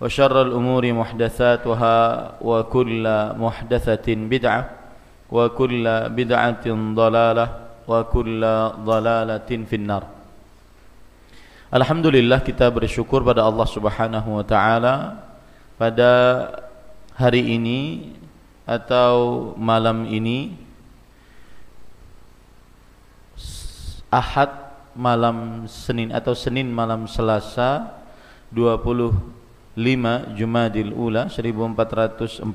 وشر الأمور محدثاتها وكل محدثة بدعة وكل بدعة ضلالة وكل ضلالة في النار Alhamdulillah kita bersyukur pada Allah Subhanahu wa taala pada hari ini atau malam ini Ahad malam Senin atau Senin malam Selasa 25 Jumadil Ula 1444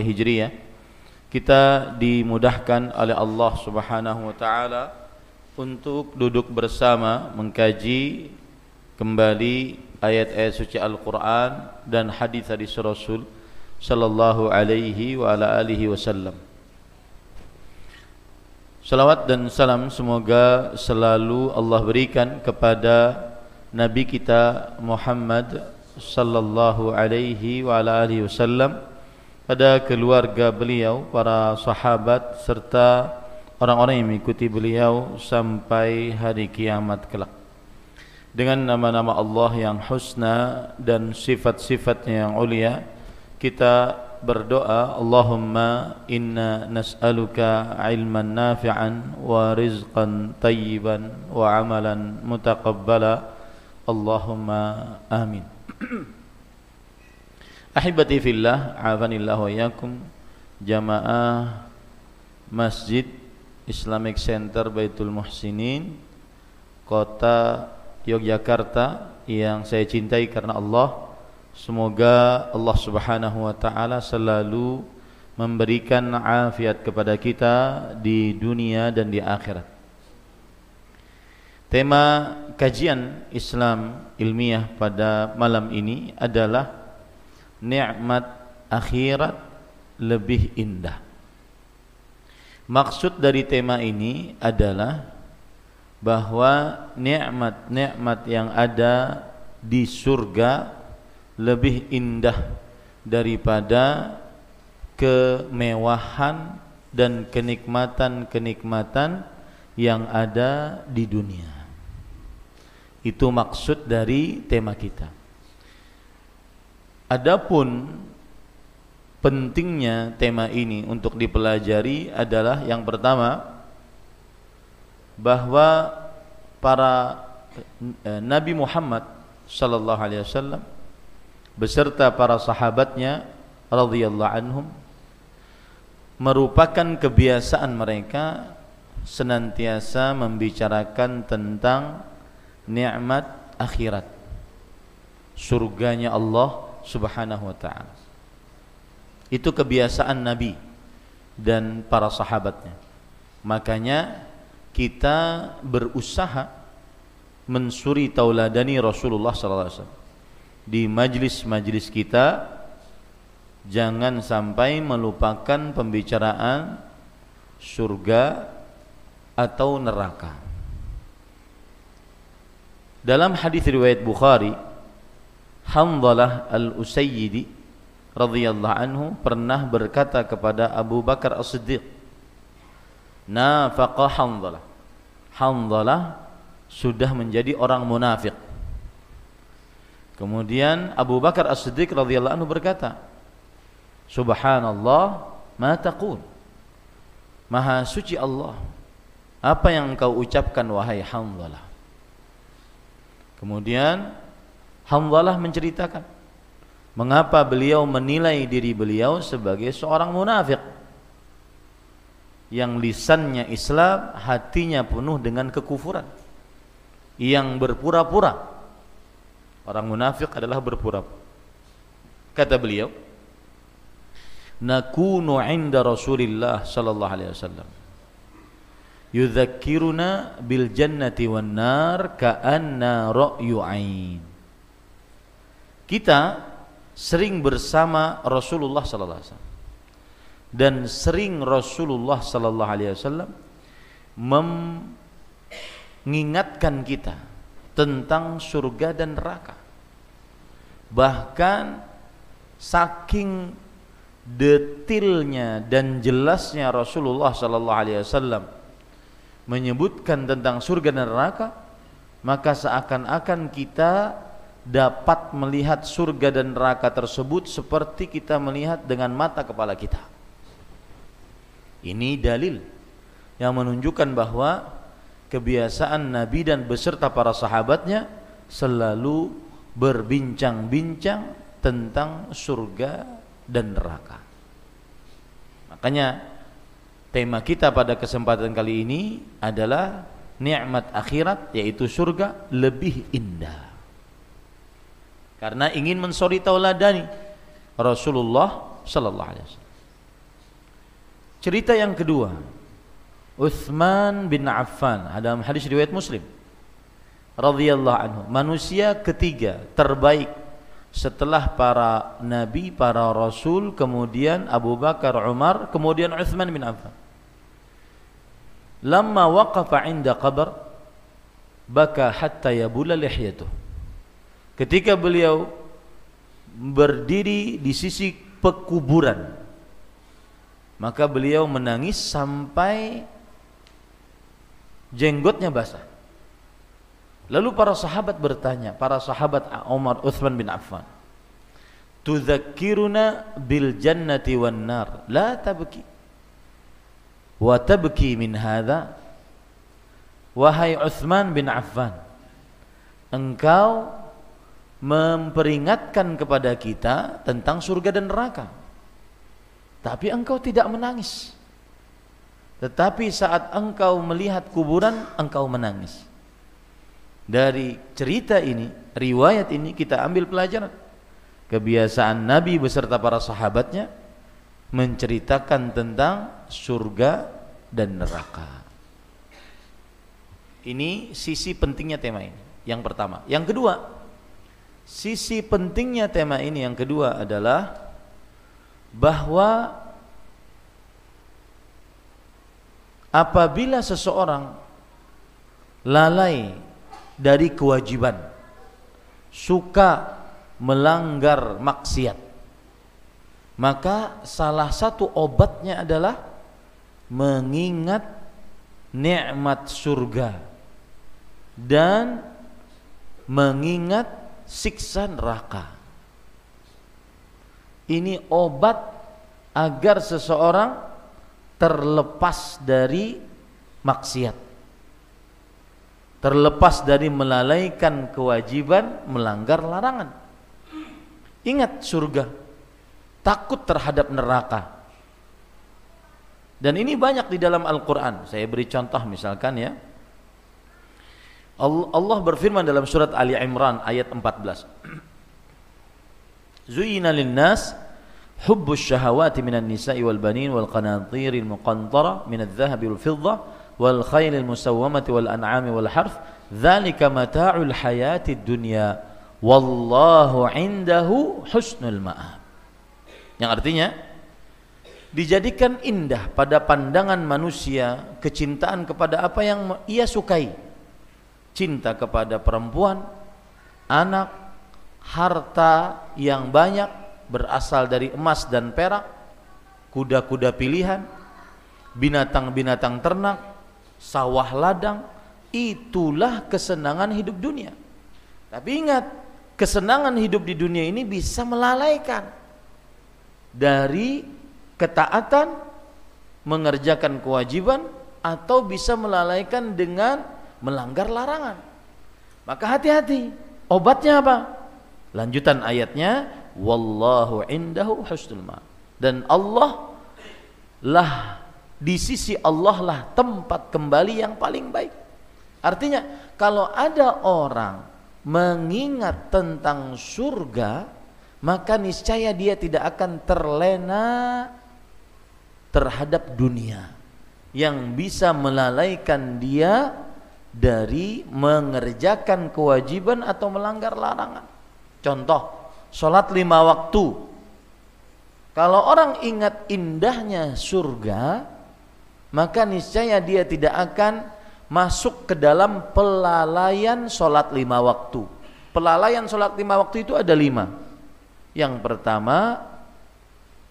Hijriah kita dimudahkan oleh Allah Subhanahu wa taala untuk duduk bersama mengkaji kembali ayat-ayat suci Al-Qur'an dan hadis-hadis Rasul sallallahu alaihi wa ala alihi wasallam. Salawat dan salam semoga selalu Allah berikan kepada Nabi kita Muhammad sallallahu alaihi wa ala alihi wasallam pada keluarga beliau, para sahabat serta orang-orang yang mengikuti beliau sampai hari kiamat kelak. Dengan nama-nama Allah yang husna dan sifat-sifatnya yang ulia, kita berdoa Allahumma inna nas'aluka ilman nafi'an wa rizqan tayyiban wa amalan mutaqabbala Allahumma amin Ahibati fillah afanillah wa iyakum jamaah Masjid Islamic Center Baitul Muhsinin kota Yogyakarta yang saya cintai karena Allah Semoga Allah Subhanahu wa taala selalu memberikan afiat kepada kita di dunia dan di akhirat. Tema kajian Islam ilmiah pada malam ini adalah nikmat akhirat lebih indah. Maksud dari tema ini adalah bahwa nikmat-nikmat yang ada di surga lebih indah daripada kemewahan dan kenikmatan-kenikmatan yang ada di dunia. Itu maksud dari tema kita. Adapun pentingnya tema ini untuk dipelajari adalah yang pertama bahwa para eh, Nabi Muhammad sallallahu alaihi wasallam beserta para sahabatnya radhiyallahu anhum merupakan kebiasaan mereka senantiasa membicarakan tentang nikmat akhirat. Surganya Allah Subhanahu wa taala. Itu kebiasaan Nabi dan para sahabatnya. Makanya kita berusaha mensuri tauladani Rasulullah sallallahu alaihi wasallam. Di majlis-majlis kita jangan sampai melupakan pembicaraan surga atau neraka. Dalam hadis riwayat Bukhari, Hamdalah Al-Usayyidi radhiyallahu anhu pernah berkata kepada Abu Bakar As-Siddiq nafaqa Hanzalah. Hanzalah sudah menjadi orang munafik kemudian Abu Bakar As-Siddiq radhiyallahu anhu berkata Subhanallah ma taqul. Maha suci Allah apa yang engkau ucapkan wahai Hanzalah kemudian Hanzalah menceritakan mengapa beliau menilai diri beliau sebagai seorang munafik yang lisannya Islam, hatinya penuh dengan kekufuran. Yang berpura-pura. Orang munafik adalah berpura-pura. Kata beliau, "Nakunu 'inda Rasulillah sallallahu alaihi wasallam." Yudzakkiruna bil jannati wan nar ka'anna ra'yu 'ain. Kita sering bersama Rasulullah sallallahu alaihi wasallam dan sering Rasulullah sallallahu alaihi wasallam mengingatkan kita tentang surga dan neraka. Bahkan saking detilnya dan jelasnya Rasulullah sallallahu alaihi wasallam menyebutkan tentang surga dan neraka, maka seakan-akan kita dapat melihat surga dan neraka tersebut seperti kita melihat dengan mata kepala kita. Ini dalil yang menunjukkan bahwa kebiasaan Nabi dan beserta para sahabatnya selalu berbincang-bincang tentang surga dan neraka. Makanya tema kita pada kesempatan kali ini adalah nikmat akhirat yaitu surga lebih indah karena ingin mensori tauladani Rasulullah sallallahu alaihi wasallam. Cerita yang kedua, Uthman bin Affan dalam hadis riwayat Muslim radhiyallahu anhu, manusia ketiga terbaik setelah para nabi, para rasul, kemudian Abu Bakar, Umar, kemudian Uthman bin Affan. Lama waqafa 'inda qabr baka hatta yabula lihyatuh. Ketika beliau berdiri di sisi pekuburan maka beliau menangis sampai jenggotnya basah. Lalu para sahabat bertanya para sahabat Umar Uthman bin Affan tudzakkiruna bil jannati wan nar? La tabki wa tabki min hadha wahai Uthman bin Affan engkau memperingatkan kepada kita tentang surga dan neraka. Tapi engkau tidak menangis. Tetapi saat engkau melihat kuburan, engkau menangis. Dari cerita ini, riwayat ini kita ambil pelajaran. Kebiasaan Nabi beserta para sahabatnya menceritakan tentang surga dan neraka. Ini sisi pentingnya tema ini. Yang pertama. Yang kedua, Sisi pentingnya tema ini yang kedua adalah bahwa apabila seseorang lalai dari kewajiban, suka melanggar maksiat, maka salah satu obatnya adalah mengingat nikmat surga dan mengingat siksa neraka. Ini obat agar seseorang terlepas dari maksiat. Terlepas dari melalaikan kewajiban, melanggar larangan. Ingat surga, takut terhadap neraka. Dan ini banyak di dalam Al-Quran. Saya beri contoh misalkan ya. Allah berfirman dalam surat Ali Imran ayat 14. Zuyina linnas hubbus syahawati minan nisa'i wal banin wal qanatiril muqantara minadh dhahabi wal fidda wal khaylil musawwamati wal an'ami wal harf dzalika mata'ul hayatid dunya wallahu indahu husnul ma'ab. Yang artinya dijadikan indah pada pandangan manusia kecintaan kepada apa yang ia sukai cinta kepada perempuan, anak, harta yang banyak berasal dari emas dan perak, kuda-kuda pilihan, binatang-binatang ternak, sawah ladang, itulah kesenangan hidup dunia. Tapi ingat, kesenangan hidup di dunia ini bisa melalaikan dari ketaatan, mengerjakan kewajiban, atau bisa melalaikan dengan melanggar larangan. Maka hati-hati. Obatnya apa? Lanjutan ayatnya, wallahu indahu husnul ma. Dan Allah lah di sisi Allah lah tempat kembali yang paling baik. Artinya, kalau ada orang mengingat tentang surga, maka niscaya dia tidak akan terlena terhadap dunia yang bisa melalaikan dia dari mengerjakan kewajiban atau melanggar larangan. Contoh, sholat lima waktu. Kalau orang ingat indahnya surga, maka niscaya dia tidak akan masuk ke dalam pelalaian sholat lima waktu. Pelalaian sholat lima waktu itu ada lima. Yang pertama,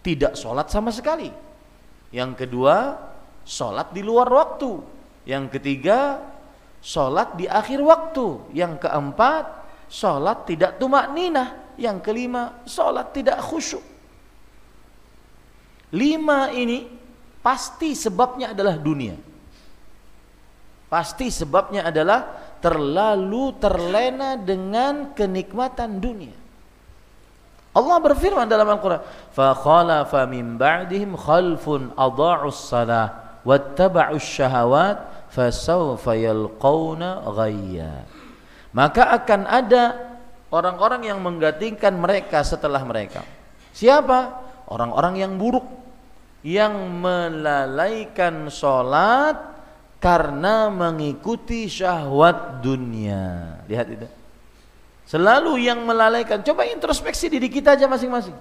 tidak sholat sama sekali. Yang kedua, sholat di luar waktu. Yang ketiga, sholat di akhir waktu. Yang keempat, sholat tidak tumak ninah. Yang kelima, sholat tidak khusyuk. Lima ini pasti sebabnya adalah dunia. Pasti sebabnya adalah terlalu terlena dengan kenikmatan dunia. Allah berfirman dalam Al-Quran, "Fakhalafa min ba'dihim khalfun adha'us salah wattaba'us syahawat fasawfa yalqawna ghayya. Maka akan ada orang-orang yang menggantikan mereka setelah mereka. Siapa? Orang-orang yang buruk yang melalaikan sholat karena mengikuti syahwat dunia. Lihat itu selalu yang melalaikan. Coba introspeksi diri kita aja masing-masing.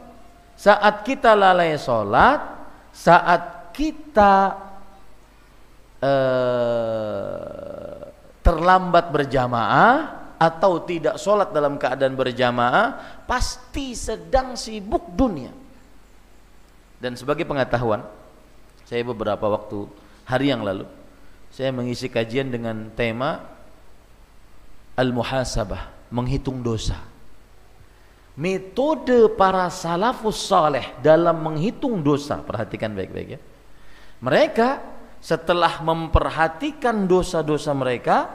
Saat kita lalai sholat saat kita Eh, terlambat berjamaah atau tidak sholat dalam keadaan berjamaah pasti sedang sibuk dunia. Dan sebagai pengetahuan saya beberapa waktu hari yang lalu saya mengisi kajian dengan tema al-muhasabah menghitung dosa. Metode para salafus saleh dalam menghitung dosa perhatikan baik-baik ya. Mereka setelah memperhatikan dosa-dosa mereka,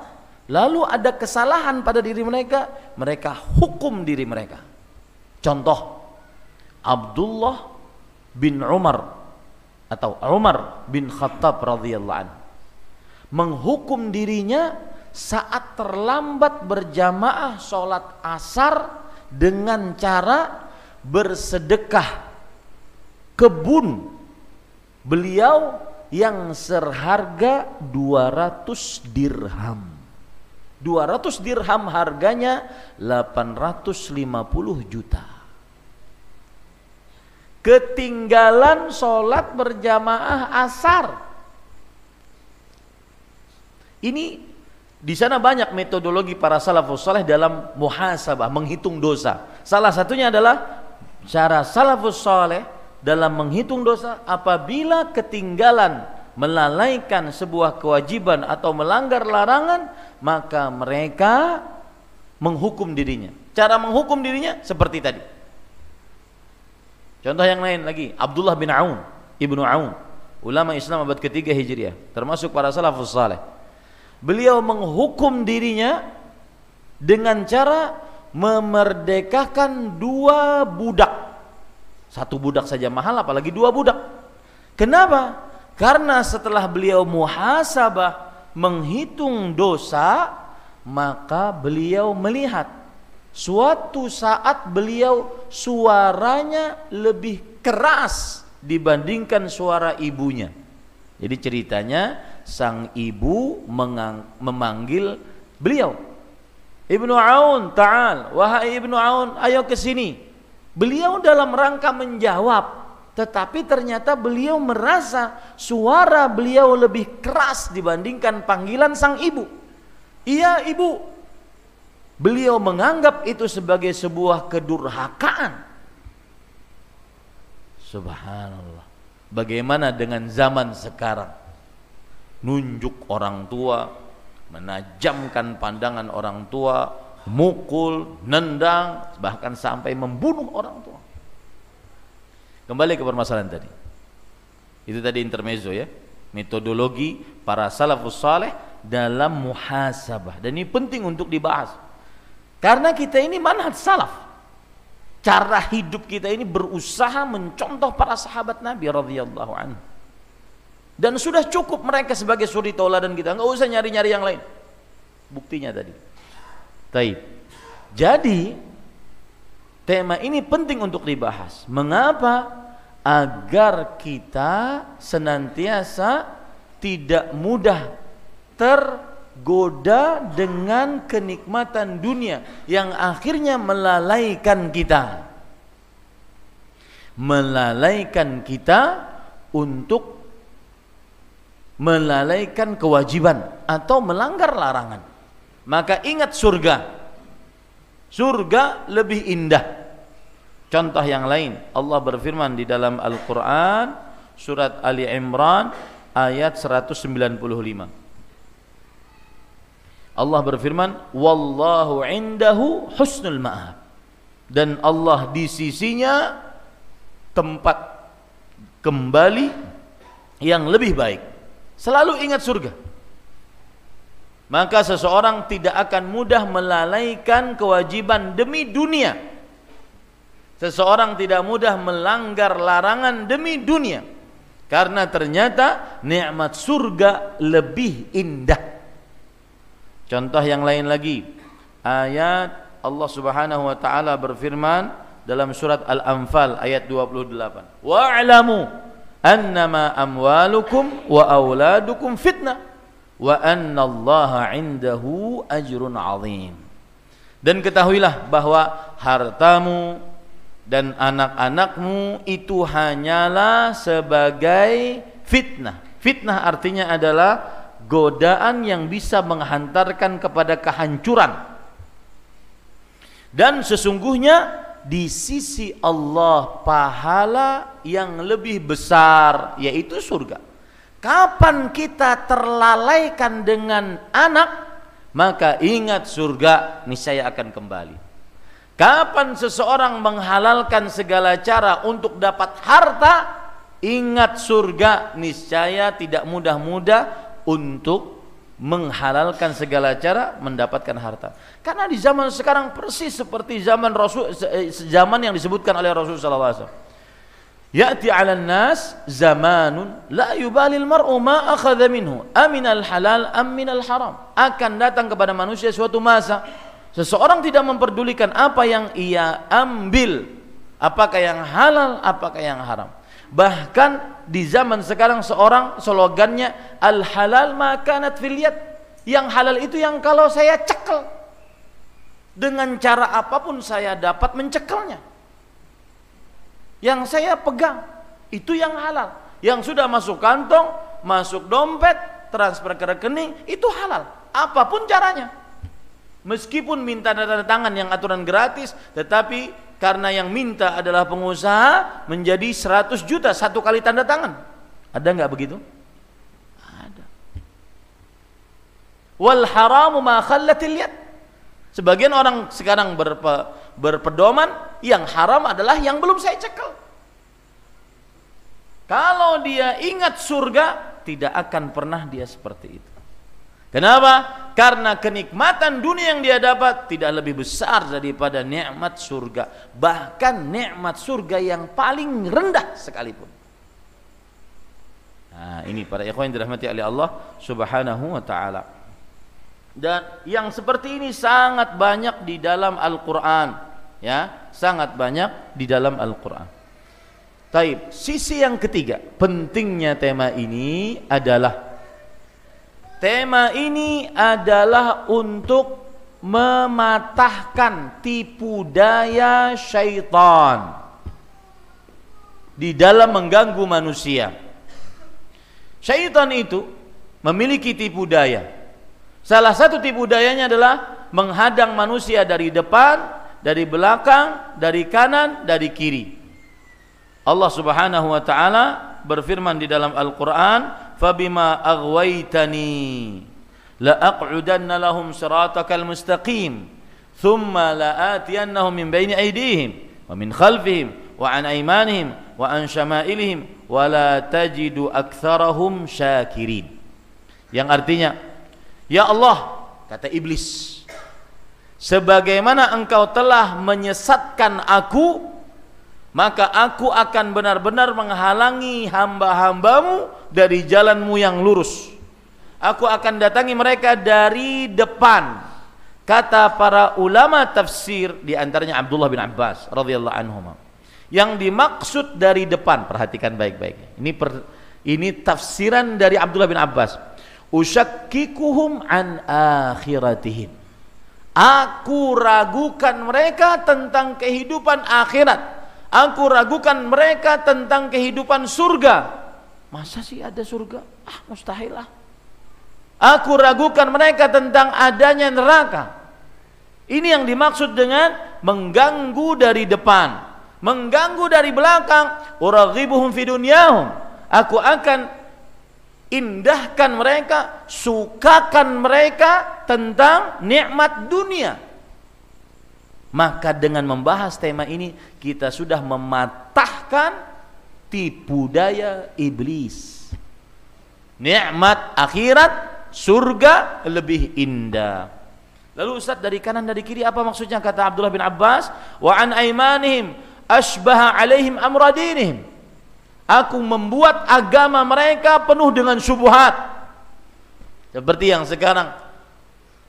lalu ada kesalahan pada diri mereka, mereka hukum diri mereka. Contoh, Abdullah bin Umar atau Umar bin Khattab radhiyallahu an menghukum dirinya saat terlambat berjamaah sholat asar dengan cara bersedekah kebun beliau yang seharga 200 dirham. 200 dirham harganya 850 juta. Ketinggalan sholat berjamaah asar. Ini di sana banyak metodologi para salafus saleh dalam muhasabah, menghitung dosa. Salah satunya adalah cara salafus saleh dalam menghitung dosa apabila ketinggalan melalaikan sebuah kewajiban atau melanggar larangan maka mereka menghukum dirinya. Cara menghukum dirinya seperti tadi. Contoh yang lain lagi Abdullah bin Aun ibnu Aun ulama Islam abad ketiga hijriah termasuk para salafus saleh beliau menghukum dirinya dengan cara memerdekakan dua budak satu budak saja mahal apalagi dua budak. Kenapa? Karena setelah beliau muhasabah menghitung dosa, maka beliau melihat suatu saat beliau suaranya lebih keras dibandingkan suara ibunya. Jadi ceritanya sang ibu memanggil beliau. Ibnu Aun, ta'al, wahai Ibnu Aun, ayo ke sini. Beliau dalam rangka menjawab, tetapi ternyata beliau merasa suara beliau lebih keras dibandingkan panggilan sang ibu. Iya, ibu. Beliau menganggap itu sebagai sebuah kedurhakaan. Subhanallah. Bagaimana dengan zaman sekarang? Nunjuk orang tua, menajamkan pandangan orang tua, mukul, nendang, bahkan sampai membunuh orang tua. Kembali ke permasalahan tadi. Itu tadi intermezzo ya. Metodologi para salafus saleh dalam muhasabah. Dan ini penting untuk dibahas. Karena kita ini manhaj salaf cara hidup kita ini berusaha mencontoh para sahabat Nabi radhiyallahu anhu. Dan sudah cukup mereka sebagai suri tauladan kita, nggak usah nyari-nyari yang lain. Buktinya tadi. Taib. Jadi tema ini penting untuk dibahas. Mengapa? Agar kita senantiasa tidak mudah ter goda dengan kenikmatan dunia yang akhirnya melalaikan kita. Melalaikan kita untuk melalaikan kewajiban atau melanggar larangan. Maka ingat surga. Surga lebih indah. Contoh yang lain. Allah berfirman di dalam Al-Qur'an surat Ali Imran ayat 195 Allah berfirman, "Wallahu indahu husnul ma'ab." Dan Allah di sisinya tempat kembali yang lebih baik. Selalu ingat surga. Maka seseorang tidak akan mudah melalaikan kewajiban demi dunia. Seseorang tidak mudah melanggar larangan demi dunia. Karena ternyata nikmat surga lebih indah Contoh yang lain lagi ayat Allah Subhanahu wa taala berfirman dalam surat Al-Anfal ayat 28. Wa'lamu annama amwalukum wa auladukum fitnah wa anna Allah 'indahu ajrun 'azim. Dan ketahuilah bahwa hartamu dan anak-anakmu itu hanyalah sebagai fitnah. Fitnah artinya adalah godaan yang bisa menghantarkan kepada kehancuran. Dan sesungguhnya di sisi Allah pahala yang lebih besar yaitu surga. Kapan kita terlalaikan dengan anak maka ingat surga niscaya akan kembali. Kapan seseorang menghalalkan segala cara untuk dapat harta ingat surga niscaya tidak mudah-mudah untuk menghalalkan segala cara mendapatkan harta. Karena di zaman sekarang persis seperti zaman Rasul eh, zaman yang disebutkan oleh Rasul sallallahu alaihi wasallam. Ya'ti 'ala nas zamanun la yubalil mar'u ma akhadha minhu aminal halal am minal haram. Akan datang kepada manusia suatu masa seseorang tidak memperdulikan apa yang ia ambil, apakah yang halal, apakah yang haram. Bahkan di zaman sekarang seorang slogannya al halal makanat fil Yang halal itu yang kalau saya cekel dengan cara apa pun saya dapat mencekelnya. Yang saya pegang itu yang halal. Yang sudah masuk kantong, masuk dompet, transfer ke rekening itu halal. Apa pun caranya. Meskipun minta tanda tangan yang aturan gratis, tetapi karena yang minta adalah pengusaha menjadi 100 juta satu kali tanda tangan. Ada nggak begitu? Ada. Wal haramu ma khallatil yad. Sebagian orang sekarang berpe, berpedoman yang haram adalah yang belum saya cekel. Kalau dia ingat surga, tidak akan pernah dia seperti itu. Kenapa? Karena kenikmatan dunia yang dia dapat tidak lebih besar daripada nikmat surga. Bahkan nikmat surga yang paling rendah sekalipun. Nah, ini para ikhwan yang dirahmati oleh Allah Subhanahu wa taala. Dan yang seperti ini sangat banyak di dalam Al-Qur'an, ya, sangat banyak di dalam Al-Qur'an. Taib, sisi yang ketiga, pentingnya tema ini adalah Tema ini adalah untuk mematahkan tipu daya syaitan di dalam mengganggu manusia. Syaitan itu memiliki tipu daya. Salah satu tipu dayanya adalah menghadang manusia dari depan, dari belakang, dari kanan, dari kiri. Allah Subhanahu wa taala berfirman di dalam Al-Qur'an, "Fabima aghwaytani la aq'udanna lahum siratakal mustaqim, thumma la atiyannahum min baini aydihim wa min khalfihim wa an aymanihim wa an syama'ilihim wa la tajidu aktsarahum syakirin." Yang artinya, "Ya Allah," kata iblis, "sebagaimana engkau telah menyesatkan aku maka aku akan benar-benar menghalangi hamba-hambamu dari jalanmu yang lurus. Aku akan datangi mereka dari depan. Kata para ulama tafsir di antaranya Abdullah bin Abbas radhiyallahu anhu. Yang dimaksud dari depan, perhatikan baik-baik. Ini per, ini tafsiran dari Abdullah bin Abbas. Usyakkikuhum an akhiratihim. Aku ragukan mereka tentang kehidupan akhirat Aku ragukan mereka tentang kehidupan surga. Masa sih ada surga? Ah, mustahil lah. Aku ragukan mereka tentang adanya neraka. Ini yang dimaksud dengan mengganggu dari depan, mengganggu dari belakang. Uraghibuhum fi dunyahum. Aku akan indahkan mereka, sukakan mereka tentang nikmat dunia maka dengan membahas tema ini kita sudah mematahkan tipu daya iblis. Nikmat akhirat surga lebih indah. Lalu Ustaz dari kanan dari kiri apa maksudnya kata Abdullah bin Abbas? Wa an aimanihim asbaha alaihim amradinihim. Aku membuat agama mereka penuh dengan syubhat. Seperti yang sekarang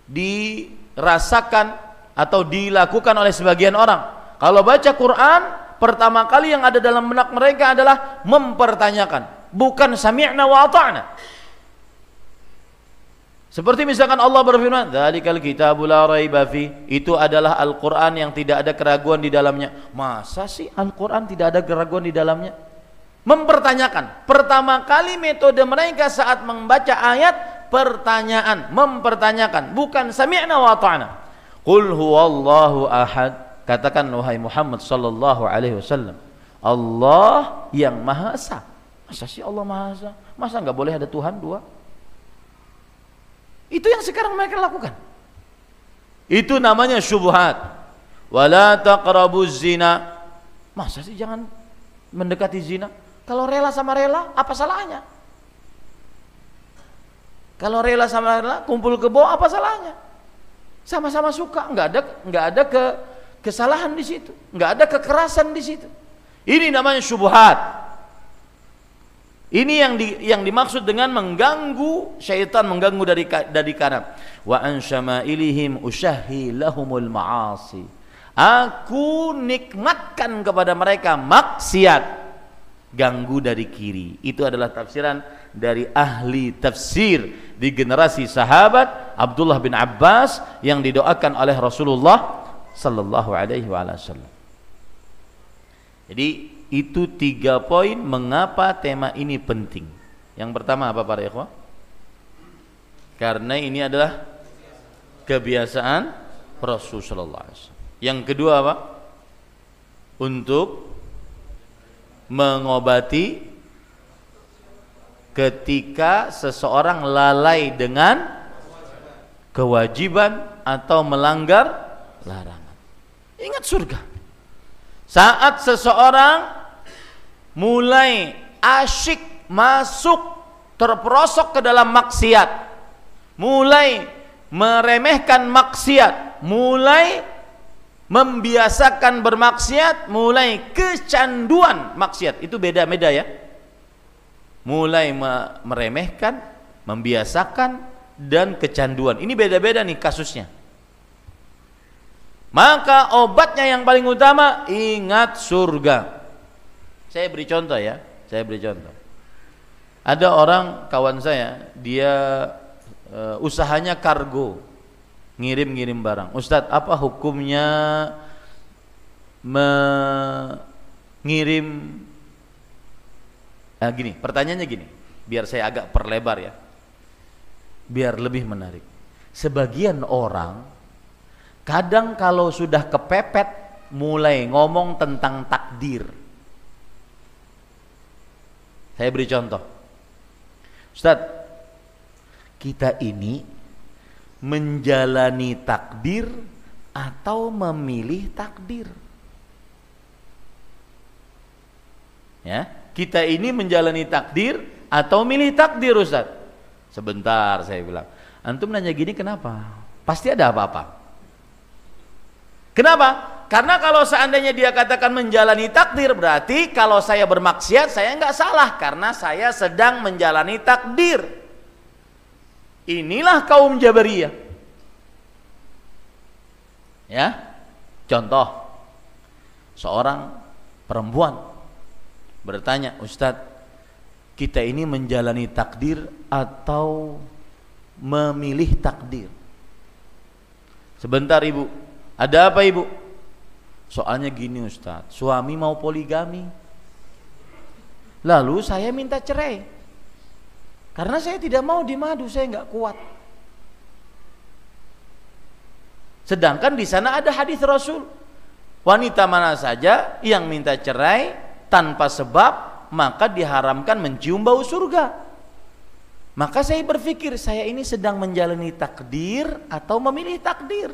dirasakan atau dilakukan oleh sebagian orang. Kalau baca Quran, pertama kali yang ada dalam benak mereka adalah mempertanyakan, bukan sami'na wa ata'na. Seperti misalkan Allah berfirman, "Dzalikal kitabu la raiba fi." Itu adalah Al-Qur'an yang tidak ada keraguan di dalamnya. Masa sih Al-Qur'an tidak ada keraguan di dalamnya? Mempertanyakan. Pertama kali metode mereka saat membaca ayat pertanyaan, mempertanyakan, bukan sami'na wa ata'na. Qul huwallahu ahad. Katakan wahai Muhammad sallallahu alaihi wasallam. Allah yang Maha Esa. Masa sih Allah Maha Esa? Masa nggak boleh ada Tuhan dua? Itu yang sekarang mereka lakukan. Itu namanya syubhat. Wala taqrabuz zina. Masa sih jangan mendekati zina? Kalau rela sama rela, apa salahnya? Kalau rela sama rela, kumpul kebo, apa salahnya? Sama-sama suka, nggak ada nggak ada ke kesalahan di situ, nggak ada kekerasan di situ. Ini namanya syubhat. Ini yang di, yang dimaksud dengan mengganggu syaitan mengganggu dari dari kanan. Wa an syama'ilihim usyahi lahumul ma'asi. Aku nikmatkan kepada mereka maksiat ganggu dari kiri. Itu adalah tafsiran dari ahli tafsir di generasi sahabat Abdullah bin Abbas yang didoakan oleh Rasulullah sallallahu alaihi wasallam. Jadi itu tiga poin mengapa tema ini penting. Yang pertama apa para ikhwah? Karena ini adalah kebiasaan Rasul sallallahu alaihi wasallam. Yang kedua apa? Untuk mengobati ketika seseorang lalai dengan kewajiban atau melanggar larangan. Ingat surga. Saat seseorang mulai asyik masuk terperosok ke dalam maksiat, mulai meremehkan maksiat, mulai membiasakan bermaksiat, mulai kecanduan maksiat. Itu beda-beda ya mulai meremehkan, membiasakan dan kecanduan. Ini beda-beda nih kasusnya. Maka obatnya yang paling utama ingat surga. Saya beri contoh ya, saya beri contoh. Ada orang kawan saya, dia uh, usahanya kargo, ngirim-ngirim barang. Ustadz, apa hukumnya mengirim Nah, gini, pertanyaannya gini, biar saya agak perlebar ya. Biar lebih menarik. Sebagian orang kadang kalau sudah kepepet mulai ngomong tentang takdir. Saya beri contoh. Ustaz, kita ini menjalani takdir atau memilih takdir. Ya, kita ini menjalani takdir atau milih takdir Ustaz? Sebentar saya bilang. Antum nanya gini kenapa? Pasti ada apa-apa. Kenapa? Karena kalau seandainya dia katakan menjalani takdir berarti kalau saya bermaksiat saya nggak salah karena saya sedang menjalani takdir. Inilah kaum Jabariyah. Ya. Contoh seorang perempuan bertanya, "Ustadz, kita ini menjalani takdir atau memilih takdir?" Sebentar, Ibu. Ada apa, Ibu? Soalnya gini, Ustadz, suami mau poligami. Lalu saya minta cerai. Karena saya tidak mau dimadu, saya nggak kuat. Sedangkan di sana ada hadis Rasul. Wanita mana saja yang minta cerai tanpa sebab maka diharamkan mencium bau surga. Maka saya berpikir saya ini sedang menjalani takdir atau memilih takdir.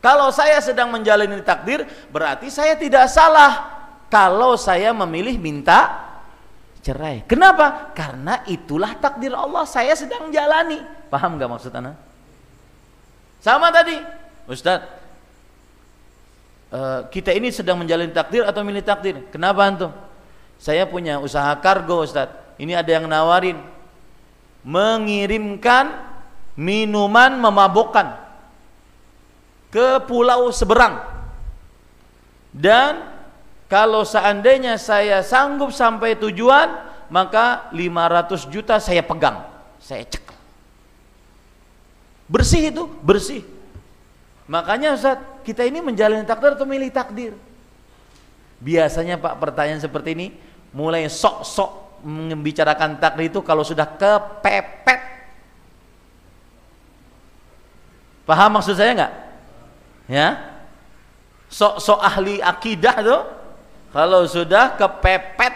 Kalau saya sedang menjalani takdir berarti saya tidak salah kalau saya memilih minta cerai. Kenapa? Karena itulah takdir Allah. Saya sedang jalani. Paham gak maksud anda? Sama tadi, Ustadz. Uh, kita ini sedang menjalani takdir atau milih takdir? Kenapa antum? Saya punya usaha kargo, Ustadz. Ini ada yang nawarin mengirimkan minuman memabukkan ke pulau seberang. Dan kalau seandainya saya sanggup sampai tujuan, maka 500 juta saya pegang, saya cek. Bersih itu, bersih. Makanya Ustaz, kita ini menjalani takdir atau milih takdir? Biasanya Pak pertanyaan seperti ini mulai sok-sok membicarakan takdir itu kalau sudah kepepet. Paham maksud saya enggak? Ya. Sok-sok ahli akidah tuh kalau sudah kepepet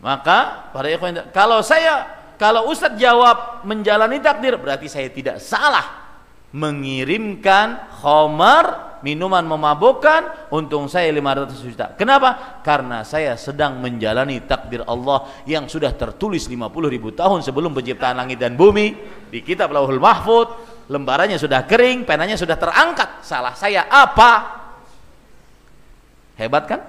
maka para ikhwan kalau saya kalau Ustadz jawab menjalani takdir berarti saya tidak salah mengirimkan khamar minuman memabukkan untung saya 500 juta kenapa? karena saya sedang menjalani takdir Allah yang sudah tertulis 50 ribu tahun sebelum penciptaan langit dan bumi di kitab lauhul mahfud lembarannya sudah kering penanya sudah terangkat salah saya apa Hebat kan?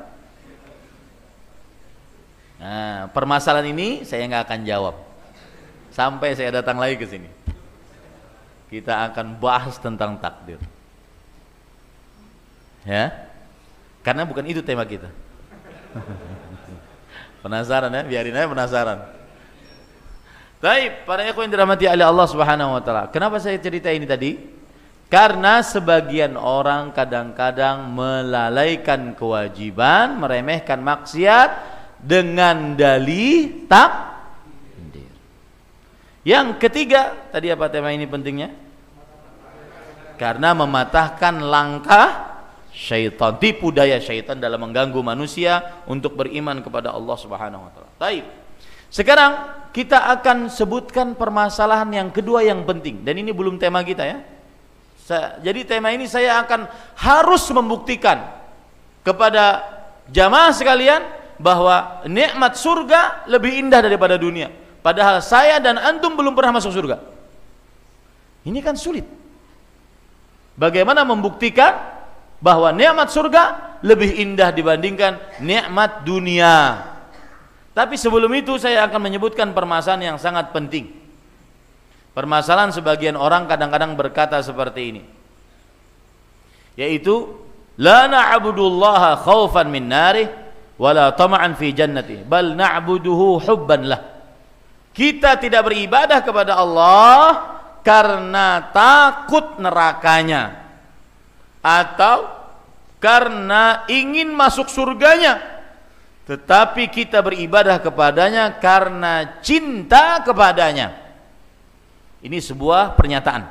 Nah, permasalahan ini saya nggak akan jawab sampai saya datang lagi ke sini. Kita akan bahas tentang takdir. Ya, karena bukan itu tema kita. penasaran ya? Biarin aja penasaran. Baik, para ikhwan yang dirahmati oleh Allah Subhanahu wa taala. Kenapa saya cerita ini tadi? Karena sebagian orang kadang-kadang melalaikan kewajiban, meremehkan maksiat dengan dalih takdir. Yang ketiga, tadi apa tema ini pentingnya? Karena mematahkan langkah syaitan, tipu daya syaitan dalam mengganggu manusia untuk beriman kepada Allah Subhanahu wa taala. Baik. Sekarang kita akan sebutkan permasalahan yang kedua yang penting dan ini belum tema kita ya jadi tema ini saya akan harus membuktikan kepada jamaah sekalian bahwa nikmat surga lebih indah daripada dunia. Padahal saya dan antum belum pernah masuk surga. Ini kan sulit. Bagaimana membuktikan bahwa nikmat surga lebih indah dibandingkan nikmat dunia? Tapi sebelum itu saya akan menyebutkan permasalahan yang sangat penting. Permasalahan sebagian orang kadang-kadang berkata seperti ini. Yaitu la na'budullaha khaufan min narih wala tama'an fi jannati bal na'buduhu hubban lah. Kita tidak beribadah kepada Allah karena takut nerakanya atau karena ingin masuk surganya tetapi kita beribadah kepadanya karena cinta kepadanya ini sebuah pernyataan.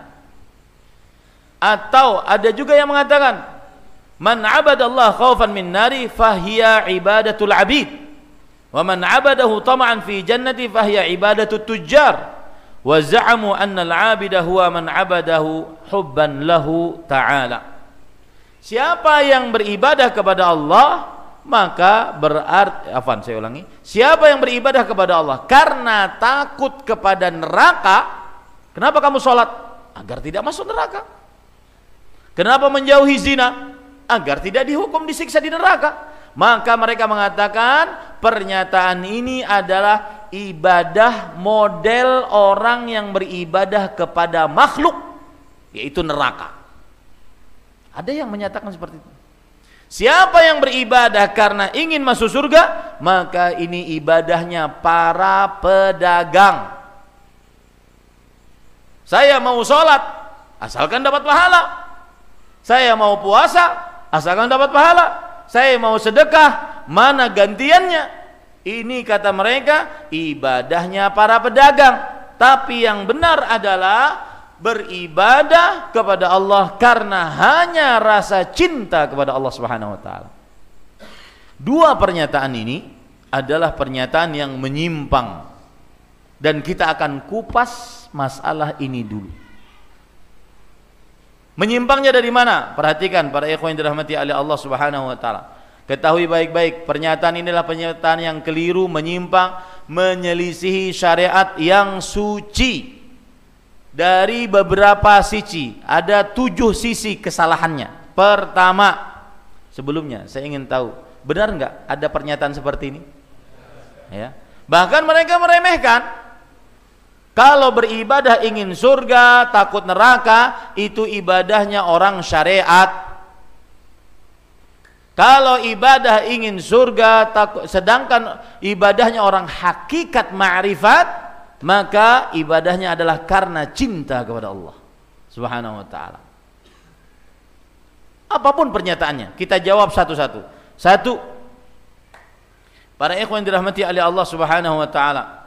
Atau ada juga yang mengatakan Man 'abada Allah khaufan min nari fahiya ibadatul 'abid. Wa man 'abadahu tama'an fi jannati fahiya ibadatut tujjar. Wa za'amu anna al-'abida huwa man 'abadahu hubban lahu ta'ala. Siapa yang beribadah kepada Allah maka berarti afan saya ulangi. Siapa yang beribadah kepada Allah karena takut kepada neraka kenapa kamu sholat? Agar tidak masuk neraka. Kenapa menjauhi zina? Agar tidak dihukum disiksa di neraka maka mereka mengatakan pernyataan ini adalah ibadah model orang yang beribadah kepada makhluk yaitu neraka ada yang menyatakan seperti itu Siapa yang beribadah karena ingin masuk surga, maka ini ibadahnya para pedagang. Saya mau sholat, asalkan dapat pahala. Saya mau puasa, asalkan dapat pahala. Saya mau sedekah, mana gantiannya? Ini kata mereka ibadahnya para pedagang. Tapi yang benar adalah beribadah kepada Allah karena hanya rasa cinta kepada Allah Subhanahu wa taala. Dua pernyataan ini adalah pernyataan yang menyimpang dan kita akan kupas masalah ini dulu. Menyimpangnya dari mana? Perhatikan para ikhwan yang dirahmati oleh Allah Subhanahu wa taala. Ketahui baik-baik pernyataan inilah pernyataan yang keliru, menyimpang, menyelisihi syariat yang suci. Dari beberapa sisi ada tujuh sisi kesalahannya. Pertama sebelumnya saya ingin tahu benar nggak ada pernyataan seperti ini? Ya. Bahkan mereka meremehkan kalau beribadah ingin surga takut neraka itu ibadahnya orang syariat kalau ibadah ingin surga takut, sedangkan ibadahnya orang hakikat ma'rifat maka ibadahnya adalah karena cinta kepada Allah Subhanahu wa taala. Apa pun pernyataannya, kita jawab satu-satu. Satu, para ikhwan dirahmati oleh Allah Subhanahu wa taala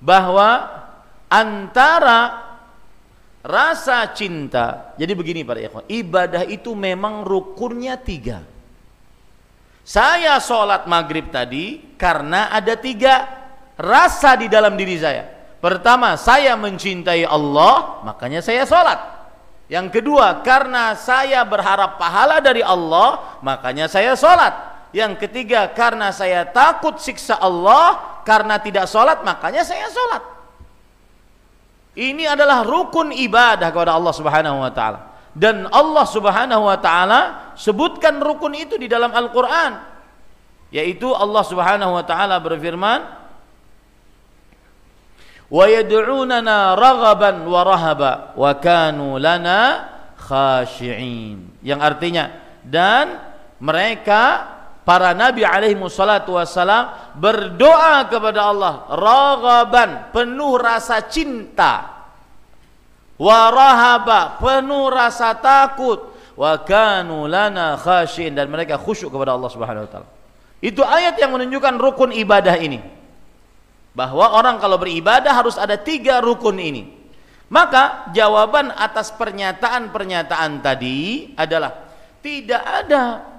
bahwa antara rasa cinta jadi begini para ikhwan ibadah itu memang rukunnya tiga saya sholat maghrib tadi karena ada tiga rasa di dalam diri saya. Pertama, saya mencintai Allah, makanya saya sholat. Yang kedua, karena saya berharap pahala dari Allah, makanya saya sholat. Yang ketiga, karena saya takut siksa Allah, karena tidak sholat, makanya saya sholat. Ini adalah rukun ibadah kepada Allah Subhanahu wa taala. Dan Allah Subhanahu wa taala sebutkan rukun itu di dalam Al-Qur'an. Yaitu Allah Subhanahu wa taala berfirman, wa rahaba wa kanu lana khashi'in yang artinya dan mereka para nabi alaihi wassalatu wassalam berdoa kepada Allah raghaban penuh rasa cinta. Wa rahaba penuh rasa takut. Wa kanu lana khashi'in dan mereka khusyuk kepada Allah Subhanahu wa taala. Itu ayat yang menunjukkan rukun ibadah ini. Bahwa orang kalau beribadah harus ada tiga rukun ini. Maka jawaban atas pernyataan-pernyataan tadi adalah tidak ada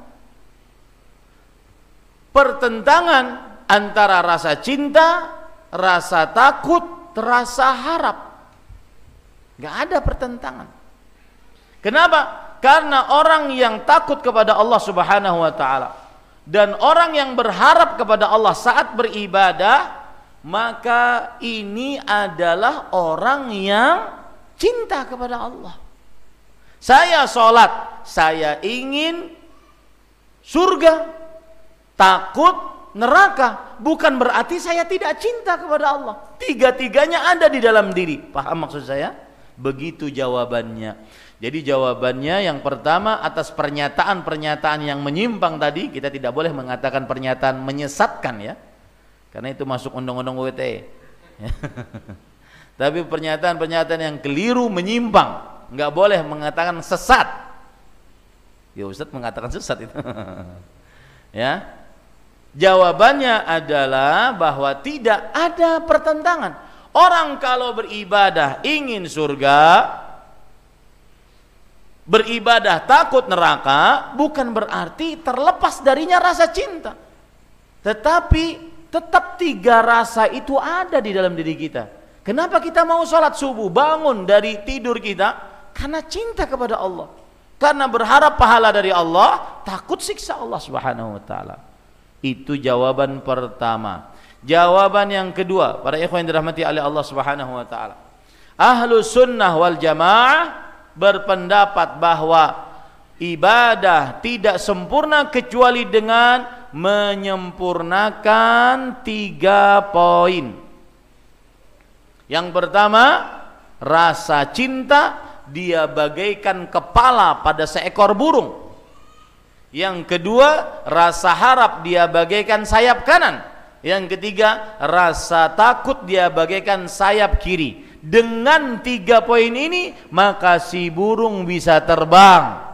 pertentangan antara rasa cinta, rasa takut, rasa harap. Gak ada pertentangan. Kenapa? Karena orang yang takut kepada Allah Subhanahu wa taala dan orang yang berharap kepada Allah saat beribadah maka ini adalah orang yang cinta kepada Allah. Saya sholat, saya ingin surga, takut neraka. Bukan berarti saya tidak cinta kepada Allah. Tiga-tiganya ada di dalam diri. Paham maksud saya? Begitu jawabannya. Jadi jawabannya yang pertama atas pernyataan-pernyataan yang menyimpang tadi kita tidak boleh mengatakan pernyataan menyesatkan ya karena itu masuk undang-undang UITE. Tapi pernyataan-pernyataan yang keliru menyimpang, nggak boleh mengatakan sesat. Ya Ustaz mengatakan sesat itu. ya. Jawabannya adalah bahwa tidak ada pertentangan. Orang kalau beribadah ingin surga, beribadah takut neraka bukan berarti terlepas darinya rasa cinta. Tetapi tetap tiga rasa itu ada di dalam diri kita. Kenapa kita mau sholat subuh, bangun dari tidur kita? Karena cinta kepada Allah. Karena berharap pahala dari Allah, takut siksa Allah Subhanahu wa taala. Itu jawaban pertama. Jawaban yang kedua, para ikhwan yang dirahmati oleh Allah Subhanahu wa taala. Ahlu sunnah wal jamaah berpendapat bahwa ibadah tidak sempurna kecuali dengan menyempurnakan tiga poin. Yang pertama, rasa cinta dia bagaikan kepala pada seekor burung. Yang kedua, rasa harap dia bagaikan sayap kanan. Yang ketiga, rasa takut dia bagaikan sayap kiri. Dengan tiga poin ini, maka si burung bisa terbang.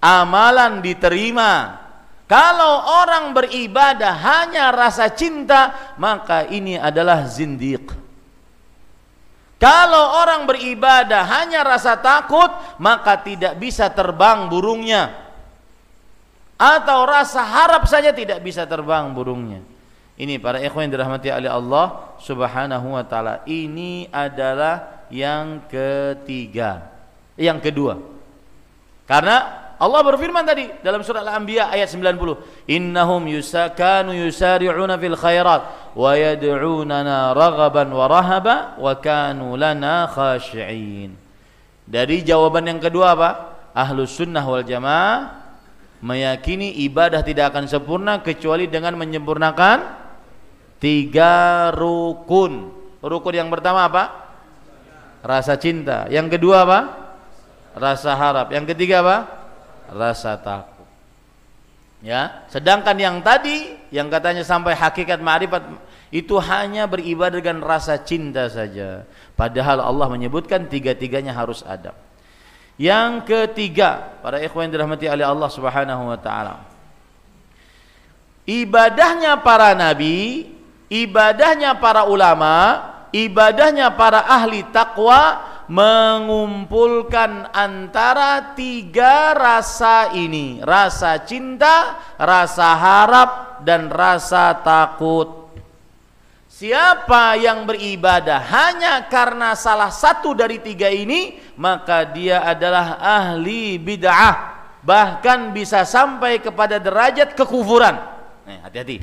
Amalan diterima, kalau orang beribadah hanya rasa cinta, maka ini adalah zindiq. Kalau orang beribadah hanya rasa takut, maka tidak bisa terbang burungnya. Atau rasa harap saja tidak bisa terbang burungnya. Ini para ikhwan yang dirahmati oleh Allah Subhanahu wa taala. Ini adalah yang ketiga. Yang kedua. Karena Allah berfirman tadi dalam surah Al-Anbiya ayat 90, "Innahum yusakanu yusari'una fil khairat wa yad'unana raghaban wa rahaba wa kanu lana khashi'in." Dari jawaban yang kedua apa? Ahlus sunnah wal jamaah meyakini ibadah tidak akan sempurna kecuali dengan menyempurnakan tiga rukun. Rukun yang pertama apa? Rasa cinta. Yang kedua apa? Rasa harap. Yang ketiga apa? rasa takut. Ya, sedangkan yang tadi yang katanya sampai hakikat ma'rifat itu hanya beribadah dengan rasa cinta saja. Padahal Allah menyebutkan tiga-tiganya harus ada. Yang ketiga, para ikhwan yang dirahmati oleh Allah Subhanahu wa taala. Ibadahnya para nabi, ibadahnya para ulama, ibadahnya para ahli takwa mengumpulkan antara tiga rasa ini rasa cinta, rasa harap dan rasa takut siapa yang beribadah hanya karena salah satu dari tiga ini maka dia adalah ahli bid'ah. Bahkan bisa sampai kepada derajat kekufuran. Hati-hati.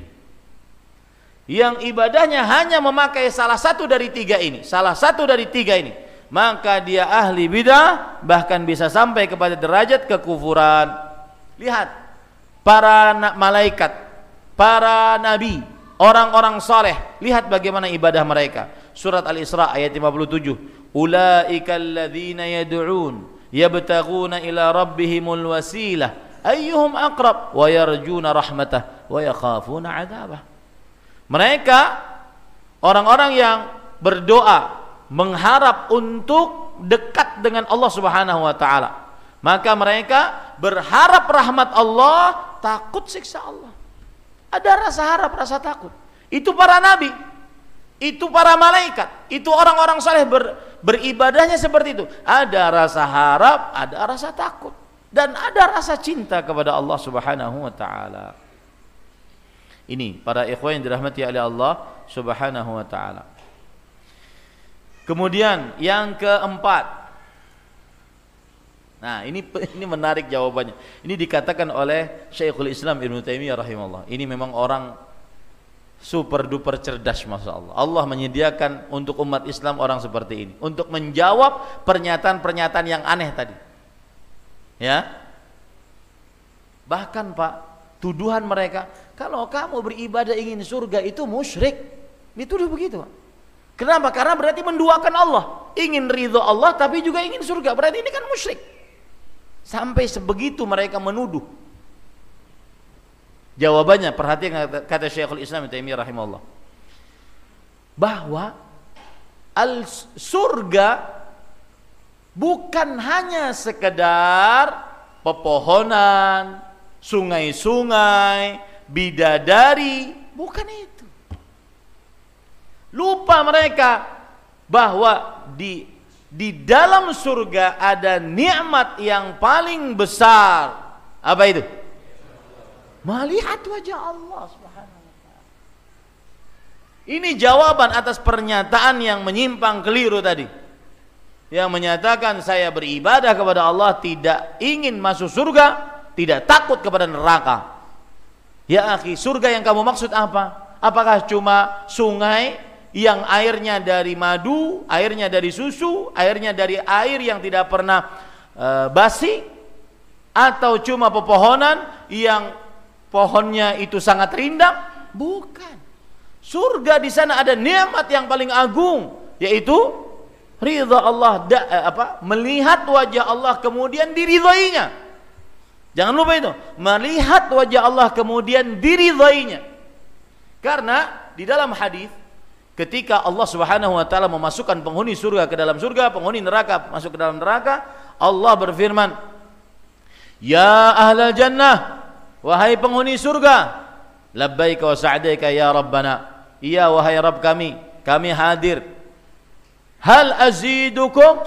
Yang ibadahnya hanya memakai salah satu dari tiga ini salah satu dari tiga ini maka dia ahli bidah bahkan bisa sampai kepada derajat kekufuran. Lihat para malaikat para nabi orang-orang soleh lihat bagaimana ibadah mereka surat al-isra ayat 57 ulaika alladzina yad'un yabtaguna ila rabbihimul wasilah ayyuhum aqrab wa yarjuna rahmatah wa yakhafuna adabah mereka orang-orang yang berdoa mengharap untuk dekat dengan Allah Subhanahu wa taala. Maka mereka berharap rahmat Allah, takut siksa Allah. Ada rasa harap, rasa takut. Itu para nabi, itu para malaikat, itu orang-orang saleh ber, beribadahnya seperti itu. Ada rasa harap, ada rasa takut dan ada rasa cinta kepada Allah Subhanahu wa taala. Ini para ikhwan yang dirahmati oleh Allah Subhanahu wa taala. Kemudian yang keempat. Nah, ini ini menarik jawabannya. Ini dikatakan oleh Syekhul Islam Ibnu Taimiyah rahimahullah. Ini memang orang super duper cerdas Masya Allah. Allah menyediakan untuk umat Islam orang seperti ini untuk menjawab pernyataan-pernyataan yang aneh tadi. Ya. Bahkan Pak, tuduhan mereka kalau kamu beribadah ingin surga itu musyrik. Dituduh begitu, Pak. Kenapa? Karena berarti menduakan Allah. Ingin ridho Allah tapi juga ingin surga. Berarti ini kan musyrik. Sampai sebegitu mereka menuduh. Jawabannya perhatikan kata Syekhul Islam Taimiyah rahimahullah. Bahwa al surga bukan hanya sekedar pepohonan, sungai-sungai, bidadari, bukan itu. Lupa mereka bahwa di di dalam surga ada nikmat yang paling besar. Apa itu? Melihat wajah Allah Subhanahu wa taala. Ini jawaban atas pernyataan yang menyimpang keliru tadi. Yang menyatakan saya beribadah kepada Allah tidak ingin masuk surga, tidak takut kepada neraka. Ya akhi, surga yang kamu maksud apa? Apakah cuma sungai yang airnya dari madu, airnya dari susu, airnya dari air yang tidak pernah e, basi atau cuma pepohonan yang pohonnya itu sangat rindang? Bukan. Surga di sana ada nikmat yang paling agung yaitu ridha Allah da, eh, apa? melihat wajah Allah kemudian diridhoinya. Jangan lupa itu, melihat wajah Allah kemudian diridhoinya. Karena di dalam hadis ketika Allah Subhanahu wa taala memasukkan penghuni surga ke dalam surga, penghuni neraka masuk ke dalam neraka, Allah berfirman, "Ya ahlal jannah, wahai penghuni surga, labbaika wa sa'daika ya rabbana." Iya wahai Rabb kami, kami hadir. Hal azidukum?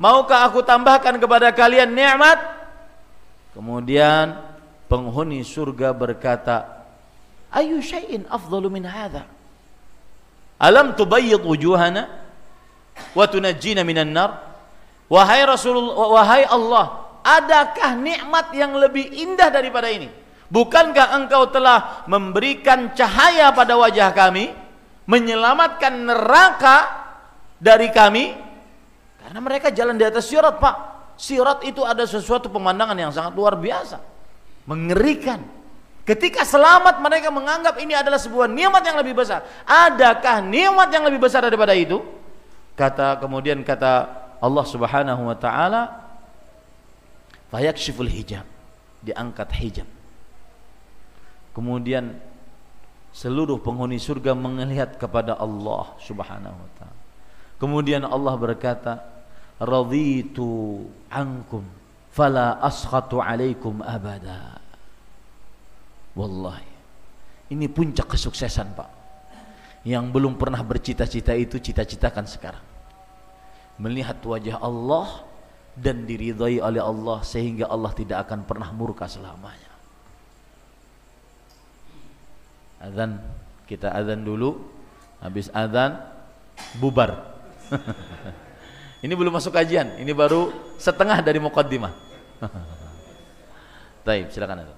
Maukah aku tambahkan kepada kalian nikmat? Kemudian penghuni surga berkata, "Ayu syai'in afdalu min hadha?" Alam tubayyid wujuhana wa tunajjina minan nar? Wahai Rasulullah, wahai Allah, adakah nikmat yang lebih indah daripada ini? Bukankah engkau telah memberikan cahaya pada wajah kami, menyelamatkan neraka dari kami? Karena mereka jalan di atas sirat, Pak. Sirat itu ada sesuatu pemandangan yang sangat luar biasa, mengerikan. Ketika selamat mereka menganggap ini adalah sebuah nikmat yang lebih besar. Adakah nikmat yang lebih besar daripada itu? Kata kemudian kata Allah Subhanahu wa taala fayakshiful hijab. Diangkat hijab. Kemudian seluruh penghuni surga melihat kepada Allah Subhanahu wa taala. Kemudian Allah berkata, "Raditu ankum fala askhatu alaikum abada." Wallahi. Ini puncak kesuksesan, Pak. Yang belum pernah bercita-cita itu cita-citakan sekarang. Melihat wajah Allah dan diridhai oleh Allah sehingga Allah tidak akan pernah murka selamanya. Azan kita azan dulu, habis azan bubar. ini belum masuk kajian, ini baru setengah dari mukaddimah. Taib, silakan azan.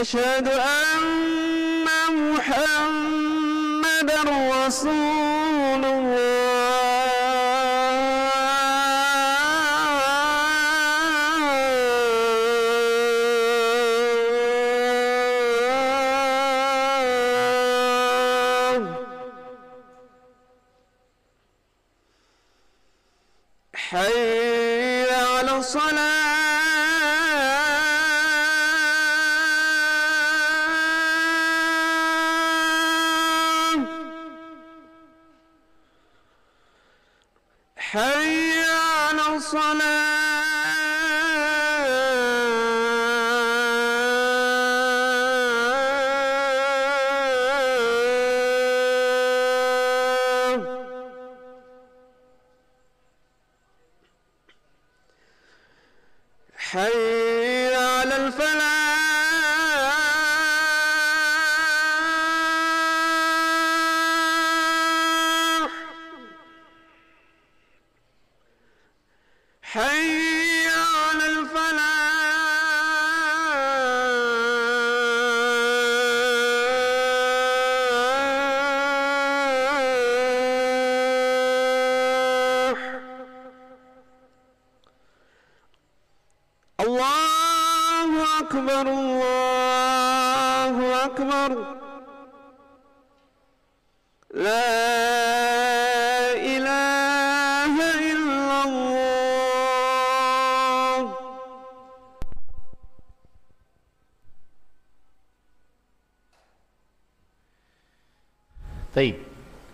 أشهد أن محمد رسول الله.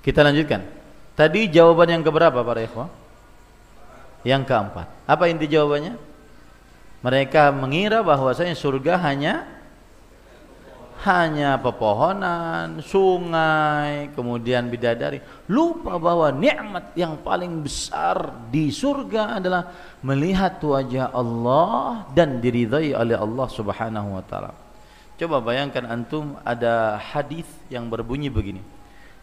Kita lanjutkan. Tadi jawaban yang keberapa para ikhwah? Yang keempat. Apa inti jawabannya? Mereka mengira bahwasanya surga hanya hanya pepohonan, sungai, kemudian bidadari. Lupa bahwa nikmat yang paling besar di surga adalah melihat wajah Allah dan diridhai oleh Allah Subhanahu wa taala. Coba bayangkan antum ada hadis yang berbunyi begini.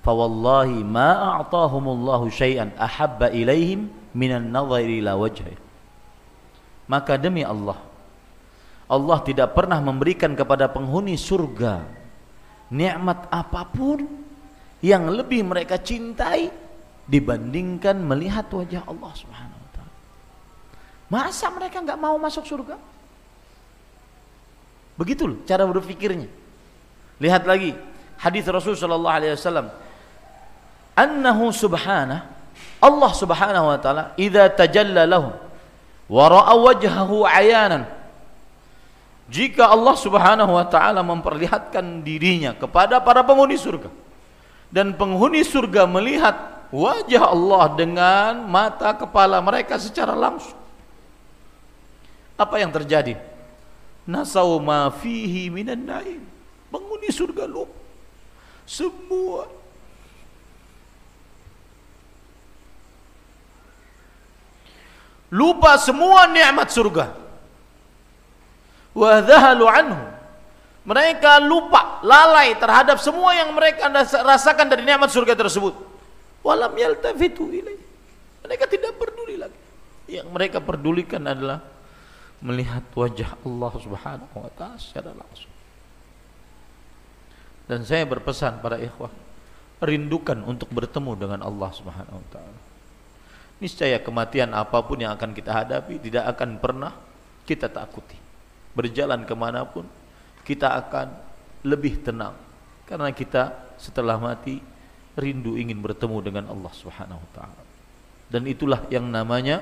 Fawallahi ma a'tahumullahu syai'an ahabba ilaihim minan nadhari ila wajhi. Maka demi Allah Allah tidak pernah memberikan kepada penghuni surga nikmat apa pun yang lebih mereka cintai dibandingkan melihat wajah Allah Subhanahu wa taala. Masa mereka nggak mau masuk surga? Begitu loh cara berpikirnya. Lihat lagi hadis Rasul sallallahu alaihi wasallam. Annahu subhanahu Allah Subhanahu wa taala idza tajalla lahum wa ra'a wajhahu ayanan. Jika Allah Subhanahu wa taala memperlihatkan dirinya kepada para penghuni surga dan penghuni surga melihat wajah Allah dengan mata kepala mereka secara langsung apa yang terjadi? Nasau ma fihi minan naim. Penghuni surga lupa. Semua lupa semua nikmat surga. Wa anhu. Mereka lupa lalai terhadap semua yang mereka rasakan dari nikmat surga tersebut. Walam yaltafitu ilaih mereka tidak peduli lagi. Yang mereka pedulikan adalah melihat wajah Allah Subhanahu wa taala secara langsung. Dan saya berpesan para ikhwah rindukan untuk bertemu dengan Allah Subhanahu wa taala niscaya kematian apa pun yang akan kita hadapi tidak akan pernah kita takuti. Berjalan ke mana pun kita akan lebih tenang. Karena kita setelah mati rindu ingin bertemu dengan Allah Subhanahu wa taala. Dan itulah yang namanya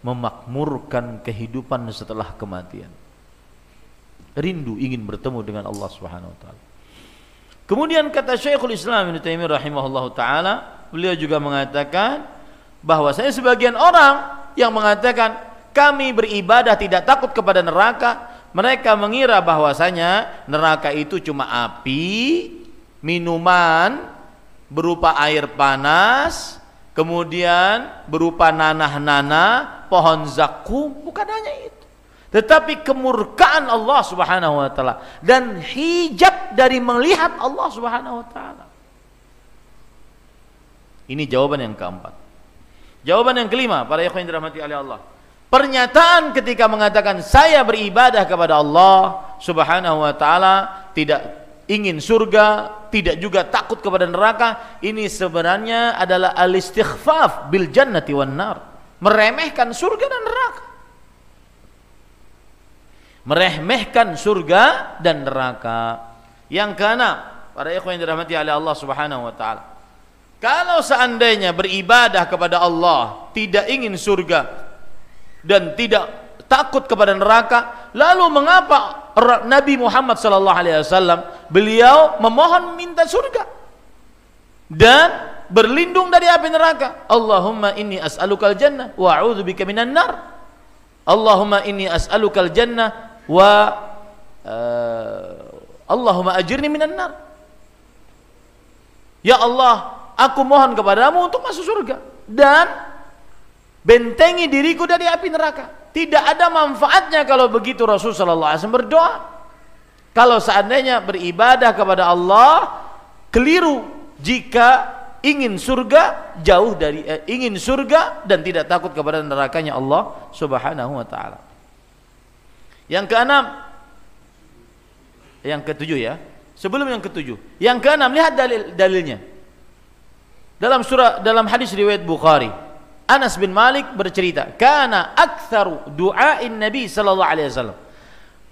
memakmurkan kehidupan setelah kematian. Rindu ingin bertemu dengan Allah Subhanahu wa taala. Kemudian kata Syekhul Islam Ibnu Taimiyah rahimahullahu taala beliau juga mengatakan bahwa saya sebagian orang yang mengatakan kami beribadah tidak takut kepada neraka. Mereka mengira bahwasanya neraka itu cuma api minuman berupa air panas kemudian berupa nanah-nanah pohon zakum bukan hanya itu. Tetapi kemurkaan Allah Subhanahu wa taala dan hijab dari melihat Allah Subhanahu wa taala. Ini jawaban yang keempat Jawaban yang kelima, para ikhwan yang dirahmati oleh Allah. Pernyataan ketika mengatakan saya beribadah kepada Allah Subhanahu wa taala, tidak ingin surga, tidak juga takut kepada neraka, ini sebenarnya adalah al-istighfaf bil jannati wan nar. Meremehkan surga dan neraka. Meremehkan surga dan neraka. Yang keenam, para ikhwan yang dirahmati oleh Allah Subhanahu wa taala. Kalau seandainya beribadah kepada Allah tidak ingin surga dan tidak takut kepada neraka, lalu mengapa Nabi Muhammad sallallahu alaihi wasallam beliau memohon minta surga dan berlindung dari api neraka? Allahumma inni as'alukal jannah wa a'udzubika minan nar. Allahumma inni as'alukal jannah wa uh, Allahumma ajirni minan nar. Ya Allah, aku mohon kepadamu untuk masuk surga dan bentengi diriku dari api neraka. Tidak ada manfaatnya kalau begitu Rasul sallallahu alaihi wasallam berdoa. Kalau seandainya beribadah kepada Allah keliru jika ingin surga jauh dari eh, ingin surga dan tidak takut kepada nerakanya Allah Subhanahu wa taala. Yang keenam yang ketujuh ya. Sebelum yang ketujuh. Yang keenam lihat dalil dalilnya. Dalam surah dalam hadis riwayat Bukhari, Anas bin Malik bercerita, "Kana aktsaru du'ain Nabi sallallahu alaihi wasallam."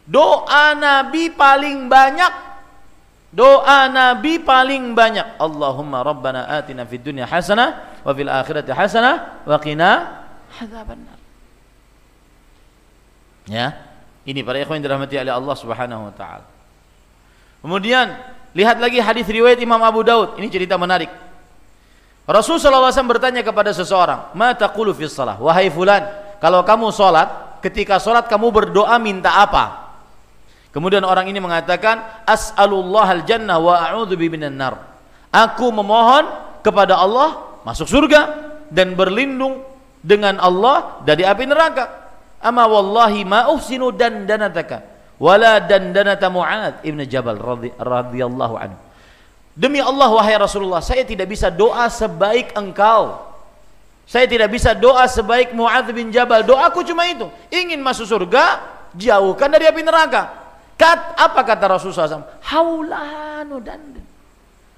Doa Nabi paling banyak Doa Nabi paling banyak Allahumma rabbana atina fid dunya hasanah wa fil akhirati hasanah wa qina adzabannar. Ya. Ini para ikhwan dirahmati oleh Allah Subhanahu wa taala. Kemudian lihat lagi hadis riwayat Imam Abu Daud. Ini cerita menarik. Rasul wasallam bertanya kepada seseorang, "Ma taqulu fi shalah?" Wahai fulan, kalau kamu salat, ketika salat kamu berdoa minta apa? Kemudian orang ini mengatakan, As'alullah al-jannah wa minan nar. Aku memohon kepada Allah masuk surga dan berlindung dengan Allah dari api neraka. Ama wallahi ma uhsinu dan danataka wala dan danata Mu'ad ibn Jabal radhiyallahu anhu. Demi Allah wahai Rasulullah, saya tidak bisa doa sebaik engkau. Saya tidak bisa doa sebaik Mu'ad bin Jabal. Doaku cuma itu, ingin masuk surga, jauhkan dari api neraka. Kat, apa kata Rasulullah SAW? Haulanu dan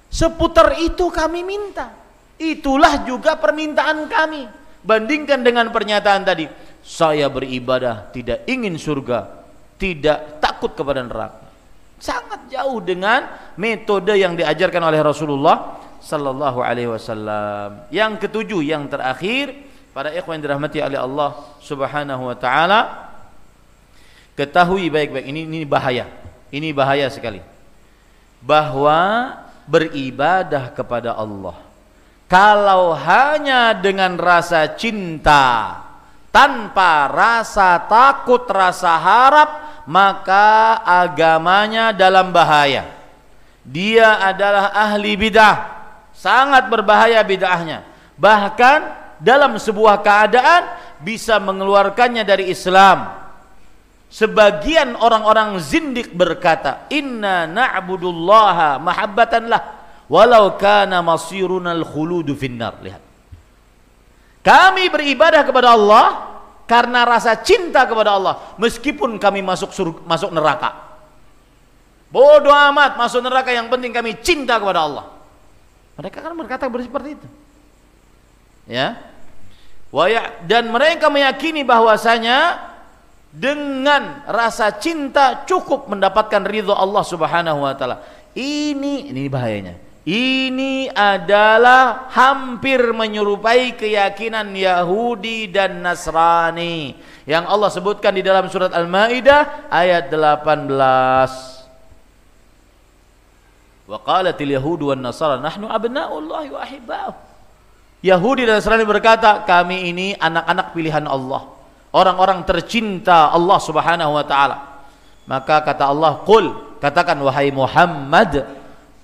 seputar itu kami minta. Itulah juga permintaan kami. Bandingkan dengan pernyataan tadi, saya beribadah tidak ingin surga, tidak takut kepada neraka. Sangat jauh dengan metode yang diajarkan oleh Rasulullah sallallahu alaihi wasallam. Yang ketujuh, yang terakhir, para ikhwan dirahmati oleh Allah Subhanahu wa taala, Ketahui baik-baik ini ini bahaya. Ini bahaya sekali. Bahwa beribadah kepada Allah kalau hanya dengan rasa cinta tanpa rasa takut, rasa harap, maka agamanya dalam bahaya. Dia adalah ahli bidah, sangat berbahaya bid'ahnya. Bahkan dalam sebuah keadaan bisa mengeluarkannya dari Islam Sebagian orang-orang zindik berkata, "Inna na'budullaha mahabbatan lah walau kana masirunal khuludu finnar." Lihat. Kami beribadah kepada Allah karena rasa cinta kepada Allah meskipun kami masuk surga, masuk neraka. Bodoh amat masuk neraka yang penting kami cinta kepada Allah. Mereka kan berkata seperti itu. Ya. Dan mereka meyakini bahwasanya dengan rasa cinta cukup mendapatkan ridho Allah Subhanahu wa taala. Ini ini bahayanya. Ini adalah hampir menyerupai keyakinan Yahudi dan Nasrani yang Allah sebutkan di dalam surat Al-Maidah ayat 18. Wa qalatil yahudu wan nasara nahnu wa. Yahudi dan Nasrani berkata, kami ini anak-anak pilihan Allah orang-orang tercinta Allah Subhanahu wa taala. Maka kata Allah, "Qul," katakan wahai Muhammad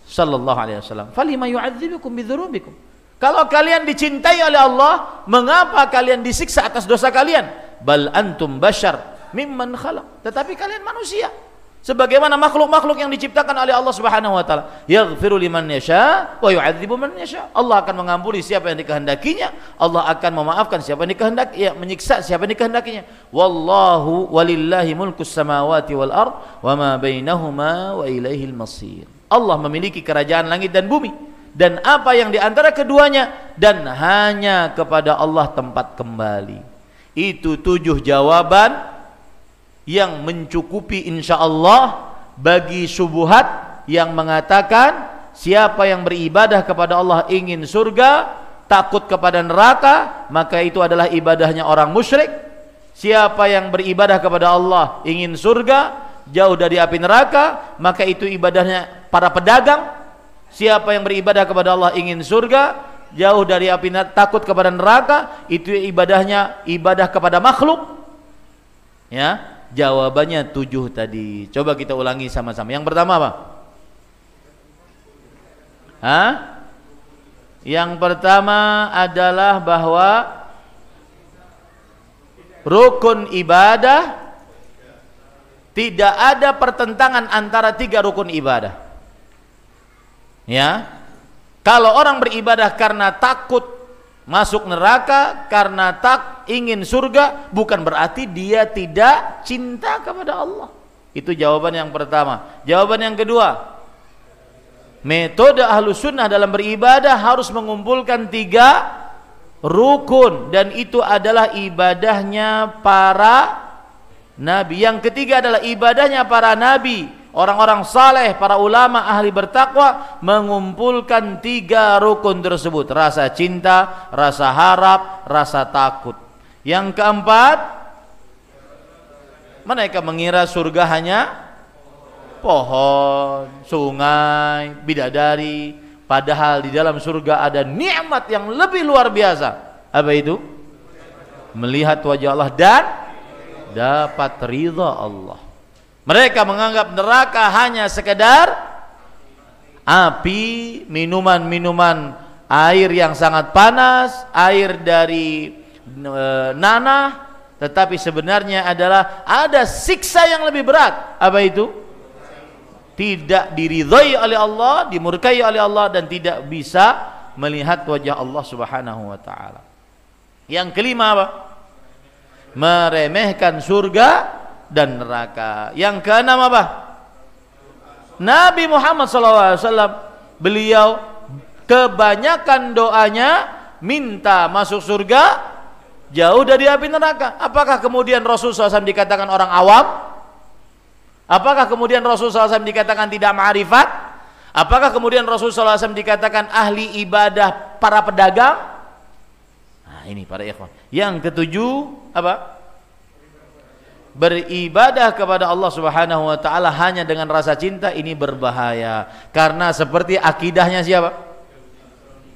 sallallahu alaihi wasallam, "Falima yu'adzibukum bidzunubikum?" Kalau kalian dicintai oleh Allah, mengapa kalian disiksa atas dosa kalian? Bal antum bashar mimman khalaq. Tetapi kalian manusia sebagaimana makhluk-makhluk yang diciptakan oleh Allah Subhanahu wa taala. Yaghfiru liman yasha wa yu'adzibu man yasha. Allah akan mengampuni siapa yang dikehendakinya, Allah akan memaafkan siapa yang dikehendaki, ya menyiksa siapa yang dikehendakinya. Wallahu walillahi mulkus samawati wal ard wa ma bainahuma wa ilaihil masir. Allah memiliki kerajaan langit dan bumi. Dan apa yang di antara keduanya? Dan hanya kepada Allah tempat kembali. Itu tujuh jawaban yang mencukupi insya Allah bagi subuhat yang mengatakan siapa yang beribadah kepada Allah ingin surga takut kepada neraka maka itu adalah ibadahnya orang musyrik. Siapa yang beribadah kepada Allah ingin surga jauh dari api neraka maka itu ibadahnya para pedagang siapa yang beribadah kepada Allah ingin surga jauh dari api takut kepada neraka itu ibadahnya ibadah kepada makhluk ya Jawabannya tujuh tadi. Coba kita ulangi sama-sama. Yang pertama apa? Hah? Yang pertama adalah bahwa rukun ibadah tidak ada pertentangan antara tiga rukun ibadah. Ya. Kalau orang beribadah karena takut masuk neraka karena tak ingin surga bukan berarti dia tidak cinta kepada Allah. Itu jawaban yang pertama. Jawaban yang kedua, metode ahlu sunnah dalam beribadah harus mengumpulkan tiga rukun dan itu adalah ibadahnya para nabi. Yang ketiga adalah ibadahnya para nabi, orang-orang saleh, para ulama ahli bertakwa mengumpulkan tiga rukun tersebut: rasa cinta, rasa harap, rasa takut. Yang keempat, mereka mengira surga hanya pohon, sungai, bidadari, padahal di dalam surga ada nikmat yang lebih luar biasa. Apa itu? Melihat wajah Allah dan dapat ridha Allah. Mereka menganggap neraka hanya sekedar api, minuman-minuman air yang sangat panas, air dari e, nanah, tetapi sebenarnya adalah ada siksa yang lebih berat. Apa itu? Tidak diridhai oleh Allah, dimurkai oleh Allah dan tidak bisa melihat wajah Allah Subhanahu wa taala. Yang kelima apa? Meremehkan surga dan neraka. Yang keenam apa? Nabi Muhammad SAW beliau kebanyakan doanya minta masuk surga jauh dari api neraka. Apakah kemudian Rasul SAW dikatakan orang awam? Apakah kemudian Rasul SAW dikatakan tidak ma'rifat? Apakah kemudian Rasul SAW dikatakan ahli ibadah para pedagang? Nah ini para ikhwan. Yang ketujuh apa? Beribadah kepada Allah Subhanahu wa taala hanya dengan rasa cinta ini berbahaya karena seperti akidahnya siapa?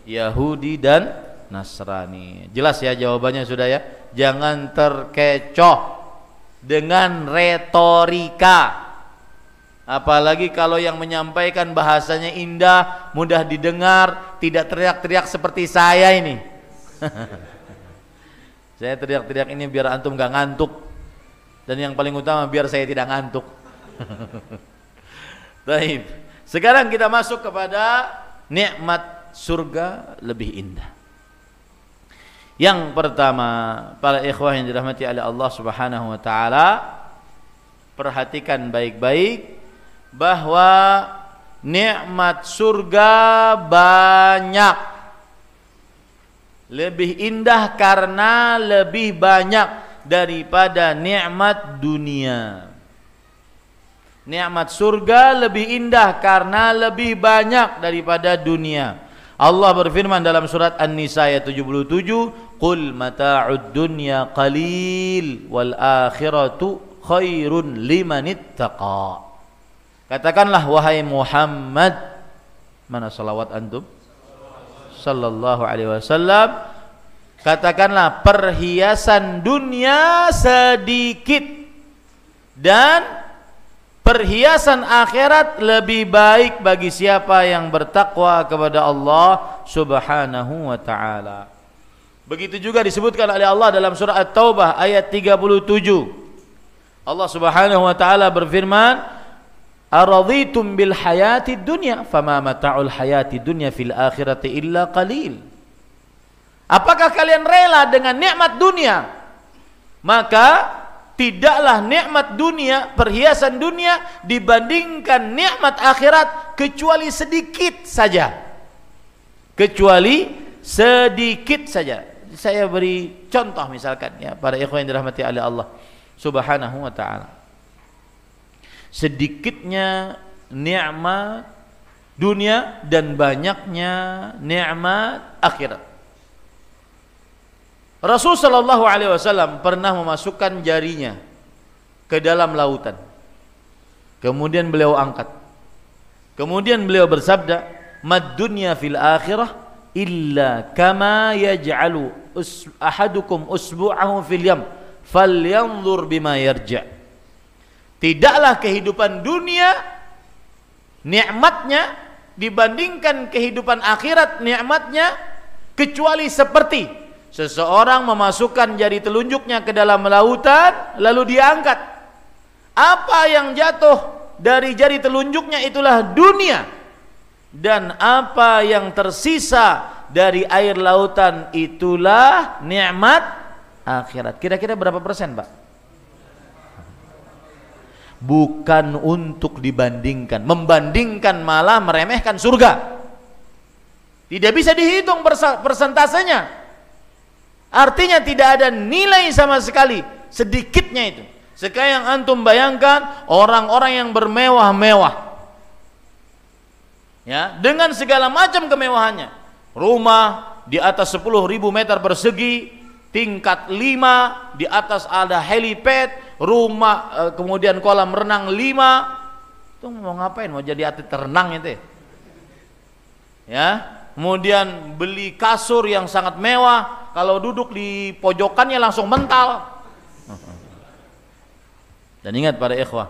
Yahudi dan Nasrani. Jelas ya jawabannya sudah ya. Jangan terkecoh dengan retorika. Apalagi kalau yang menyampaikan bahasanya indah, mudah didengar, tidak teriak-teriak seperti saya ini. saya teriak-teriak ini biar antum gak ngantuk dan yang paling utama biar saya tidak ngantuk. Baik. Sekarang kita masuk kepada nikmat surga lebih indah. Yang pertama, para ikhwah yang dirahmati oleh Allah Subhanahu wa taala, perhatikan baik-baik bahwa nikmat surga banyak. Lebih indah karena lebih banyak daripada nikmat dunia. Nikmat surga lebih indah karena lebih banyak daripada dunia. Allah berfirman dalam surat An-Nisa ayat 77, "Qul mata'ud dunya qalil wal akhiratu khairun limanittaqa." Katakanlah wahai Muhammad, mana salawat antum? Sallallahu alaihi wasallam katakanlah perhiasan dunia sedikit dan perhiasan akhirat lebih baik bagi siapa yang bertakwa kepada Allah Subhanahu wa taala. Begitu juga disebutkan oleh Allah dalam surah At-Taubah ayat 37. Allah Subhanahu wa taala berfirman, "Araditum bil hayati dunya fama mata'ul hayati dunya fil akhirati illa qalil." Apakah kalian rela dengan nikmat dunia? Maka tidaklah nikmat dunia, perhiasan dunia dibandingkan nikmat akhirat kecuali sedikit saja. Kecuali sedikit saja. Saya beri contoh misalkan ya para ikhwan yang dirahmati oleh Allah Subhanahu wa taala. Sedikitnya nikmat dunia dan banyaknya nikmat akhirat. Rasul Shallallahu Alaihi Wasallam pernah memasukkan jarinya ke dalam lautan. Kemudian beliau angkat. Kemudian beliau bersabda, "Mad dunya fil akhirah illa kama yaj'alu us ahadukum usbu'ahu fil yam falyanzur bima yarja'." Tidaklah kehidupan dunia nikmatnya dibandingkan kehidupan akhirat nikmatnya kecuali seperti Seseorang memasukkan jari telunjuknya ke dalam lautan lalu diangkat. Apa yang jatuh dari jari telunjuknya itulah dunia dan apa yang tersisa dari air lautan itulah nikmat akhirat. Kira-kira berapa persen, Pak? Bukan untuk dibandingkan, membandingkan malah meremehkan surga. Tidak bisa dihitung persentasenya Artinya tidak ada nilai sama sekali sedikitnya itu. Sekarang antum bayangkan orang-orang yang bermewah-mewah. Ya, dengan segala macam kemewahannya. Rumah di atas 10.000 meter persegi, tingkat 5, di atas ada helipad, rumah eh, kemudian kolam renang 5. Itu mau ngapain? Mau jadi atlet renang itu? Ya, kemudian beli kasur yang sangat mewah, kalau duduk di pojokannya langsung mental. Dan ingat para ikhwah,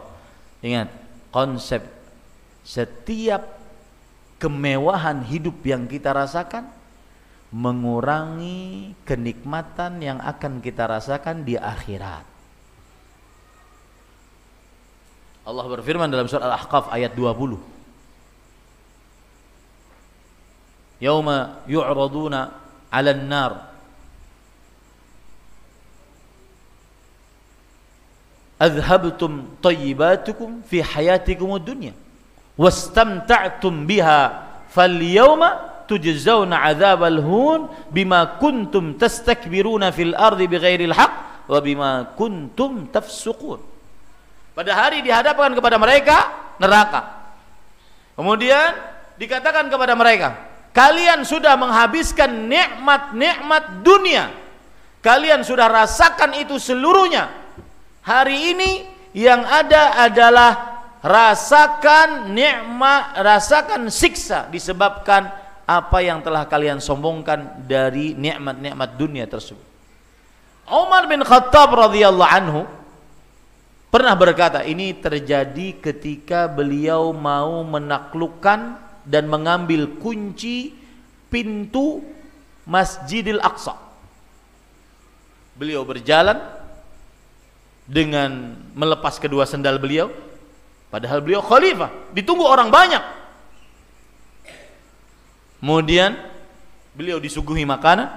ingat konsep setiap kemewahan hidup yang kita rasakan mengurangi kenikmatan yang akan kita rasakan di akhirat. Allah berfirman dalam surah Al-Ahqaf ayat 20. Yauma yu'raduna 'alan nar adhabtum tayyibatukum fi hayatikum ad-dunya wastamta'tum biha falyawma tujzauna 'adzabal hun bima kuntum tastakbiruna fil ardi bighairil haqq wa bima kuntum tafsuqun. Pada hari dihadapkan kepada mereka neraka. Kemudian dikatakan kepada mereka kalian sudah menghabiskan nikmat-nikmat dunia. Kalian sudah rasakan itu seluruhnya Hari ini yang ada adalah rasakan nikmat, rasakan siksa disebabkan apa yang telah kalian sombongkan dari nikmat-nikmat dunia tersebut. Umar bin Khattab radhiyallahu anhu pernah berkata ini terjadi ketika beliau mau menaklukkan dan mengambil kunci pintu Masjidil Aqsa. Beliau berjalan dengan melepas kedua sendal beliau padahal beliau khalifah ditunggu orang banyak. Kemudian beliau disuguhi makanan.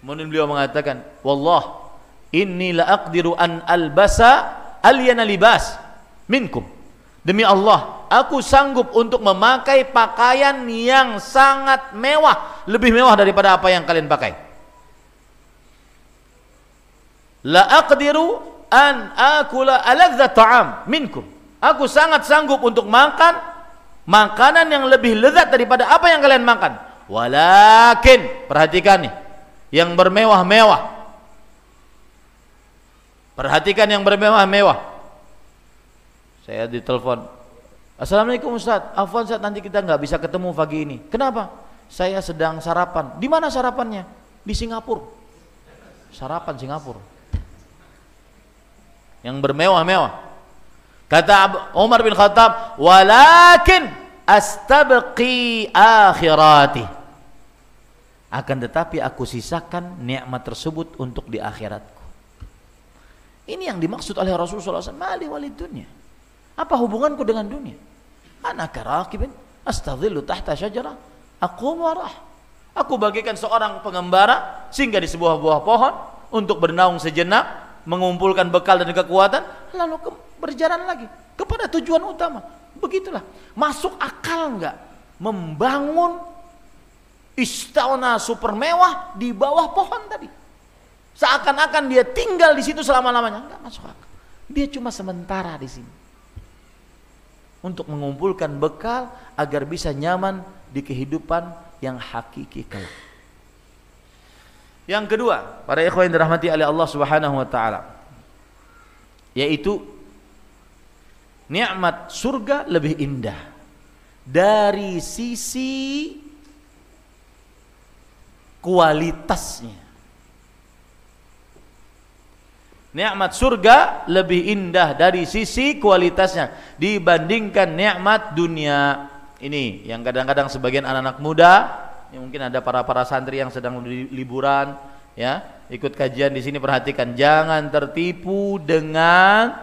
Kemudian beliau mengatakan wallah inni la aqdiru an albasa alyana libas minkum. Demi Allah aku sanggup untuk memakai pakaian yang sangat mewah lebih mewah daripada apa yang kalian pakai. La aqdiru an akula aladza ta'am minkum. Aku sangat sanggup untuk makan makanan yang lebih lezat daripada apa yang kalian makan. Walakin, perhatikan nih, yang bermewah-mewah. Perhatikan yang bermewah-mewah. Saya ditelepon. Assalamualaikum Ustaz. Afwan Ustaz, nanti kita nggak bisa ketemu pagi ini. Kenapa? Saya sedang sarapan. Di mana sarapannya? Di Singapura. Sarapan Singapura yang bermewah-mewah. Kata Umar bin Khattab, "Walakin astabqi akhirati." Akan tetapi aku sisakan nikmat tersebut untuk di akhiratku. Ini yang dimaksud oleh Rasulullah SAW. Mali walid dunia. Apa hubunganku dengan dunia? Anak karakibin astadhillu tahta syajarah. Aku marah. Aku bagikan seorang pengembara singgah di sebuah buah pohon untuk bernaung sejenak mengumpulkan bekal dan kekuatan lalu ke, berjalan lagi kepada tujuan utama. Begitulah. Masuk akal enggak membangun istana super mewah di bawah pohon tadi. Seakan-akan dia tinggal di situ selama-lamanya. Enggak masuk akal. Dia cuma sementara di sini. Untuk mengumpulkan bekal agar bisa nyaman di kehidupan yang hakiki kelak yang kedua, para ikhwan yang dirahmati oleh Allah Subhanahu wa taala yaitu nikmat surga lebih indah dari sisi kualitasnya. Nikmat surga lebih indah dari sisi kualitasnya dibandingkan nikmat dunia. Ini yang kadang-kadang sebagian anak-anak muda ya, mungkin ada para para santri yang sedang liburan ya ikut kajian di sini perhatikan. Jangan tertipu dengan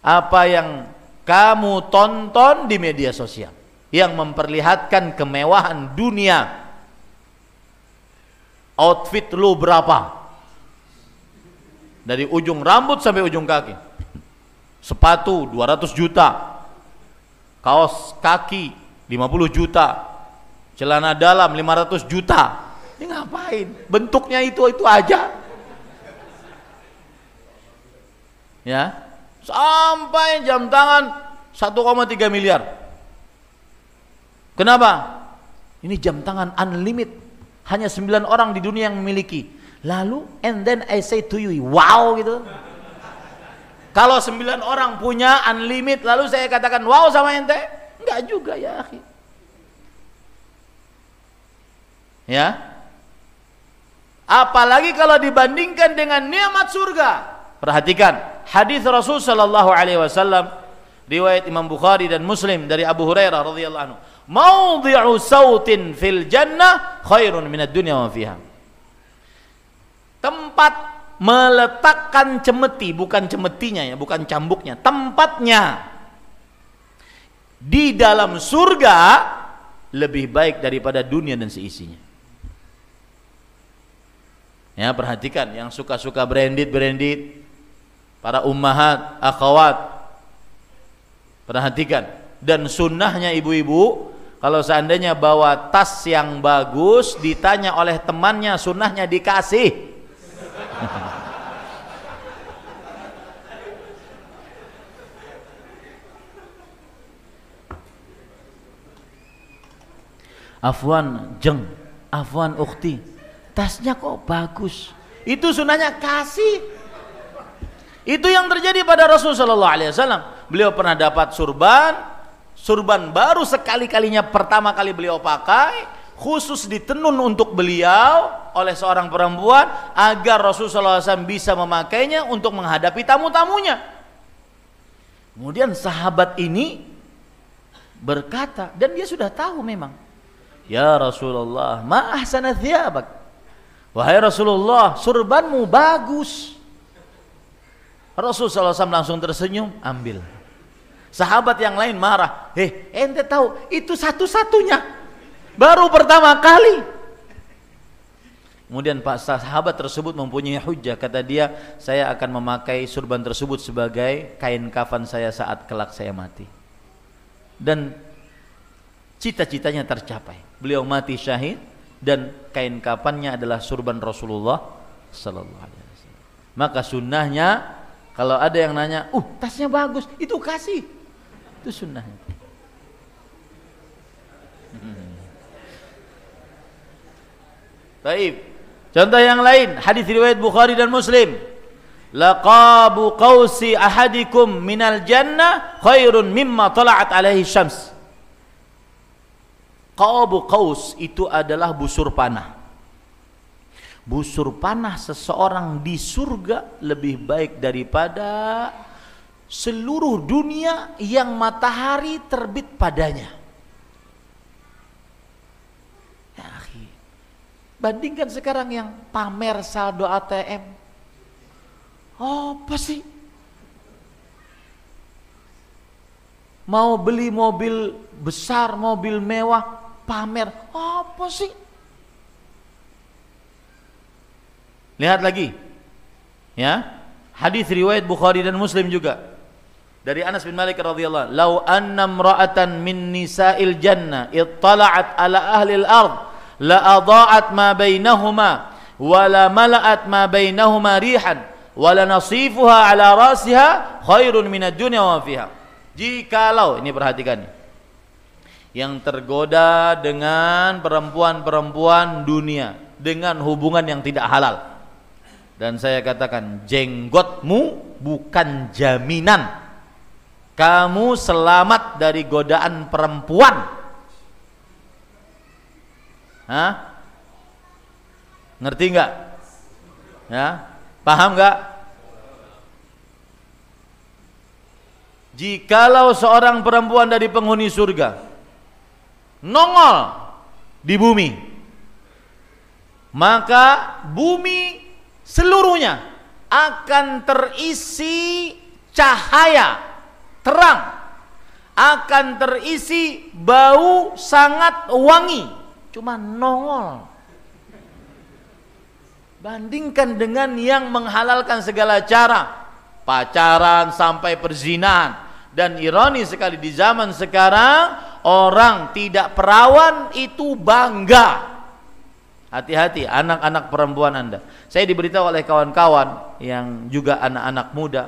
apa yang kamu tonton di media sosial yang memperlihatkan kemewahan dunia. Outfit lu berapa? Dari ujung rambut sampai ujung kaki. Sepatu 200 juta. Kaos kaki 50 juta celana dalam 500 juta ini ngapain bentuknya itu itu aja Ya. Sampai jam tangan 1,3 miliar. Kenapa? Ini jam tangan unlimited. Hanya 9 orang di dunia yang memiliki. Lalu and then I say to you, wow gitu. Kalau 9 orang punya unlimited lalu saya katakan wow sama ente? Enggak juga ya, akhi. Ya. Apalagi kalau dibandingkan dengan nikmat surga. Perhatikan hadis Rasul sallallahu alaihi wasallam riwayat Imam Bukhari dan Muslim dari Abu Hurairah radhiyallahu anhu. Mawdhi'u sautin fil jannah khairun minad dunya wa fiha. Tempat meletakkan cemeti, bukan cemetinya ya, bukan cambuknya, tempatnya di dalam surga lebih baik daripada dunia dan seisinya. Ya, perhatikan yang suka-suka branded-branded para ummahat, akhwat. Perhatikan dan sunnahnya ibu-ibu kalau seandainya bawa tas yang bagus ditanya oleh temannya sunnahnya dikasih. Afwan jeng, Afwan ukti, tasnya kok bagus itu sunahnya kasih itu yang terjadi pada Rasulullah Sallallahu Alaihi beliau pernah dapat surban surban baru sekali kalinya pertama kali beliau pakai khusus ditenun untuk beliau oleh seorang perempuan agar Rasulullah SAW bisa memakainya untuk menghadapi tamu-tamunya. Kemudian sahabat ini berkata dan dia sudah tahu memang, ya Rasulullah, ma thiyabak. Wahai Rasulullah, surbanmu bagus. Rasulullah SAW langsung tersenyum, ambil. Sahabat yang lain marah, heh ente tahu itu satu-satunya, baru pertama kali. Kemudian Pak sahabat tersebut mempunyai hujah, kata dia, saya akan memakai surban tersebut sebagai kain kafan saya saat kelak saya mati. Dan cita-citanya tercapai. Beliau mati syahid dan kain kapannya adalah surban Rasulullah sallallahu alaihi wasallam. Maka sunnahnya kalau ada yang nanya, "Uh, tasnya bagus." Itu kasih. Itu sunnahnya. Hmm. Baik. Contoh yang lain, hadis riwayat Bukhari dan Muslim. Laqabu qausi ahadikum minal jannah khairun mimma tala'at alaihi syams. Qabu qaus itu adalah busur panah. Busur panah seseorang di surga lebih baik daripada seluruh dunia yang matahari terbit padanya. Ya, bandingkan sekarang yang pamer saldo ATM. Oh, apa sih? Mau beli mobil besar, mobil mewah, pamer. Apa sih? Lihat lagi. Ya. Hadis riwayat Bukhari dan Muslim juga. Dari Anas bin Malik radhiyallahu lau anna imra'atan min nisa'il jannah ittala'at ala ahli al-ard la adaa'at ma bainahuma wa la mala'at ma bainahuma rihan wa la nasifuha ala rasiha khairun minad dunya wa fiha. Jikalau ini perhatikan yang tergoda dengan perempuan-perempuan dunia dengan hubungan yang tidak halal. Dan saya katakan jenggotmu bukan jaminan kamu selamat dari godaan perempuan. Hah? Ngerti nggak? Ya, paham nggak? Jikalau seorang perempuan dari penghuni surga nongol di bumi. Maka bumi seluruhnya akan terisi cahaya terang akan terisi bau sangat wangi cuma nongol. Bandingkan dengan yang menghalalkan segala cara pacaran sampai perzinahan. Dan ironi sekali di zaman sekarang orang tidak perawan itu bangga. Hati-hati anak-anak perempuan Anda. Saya diberitahu oleh kawan-kawan yang juga anak-anak muda,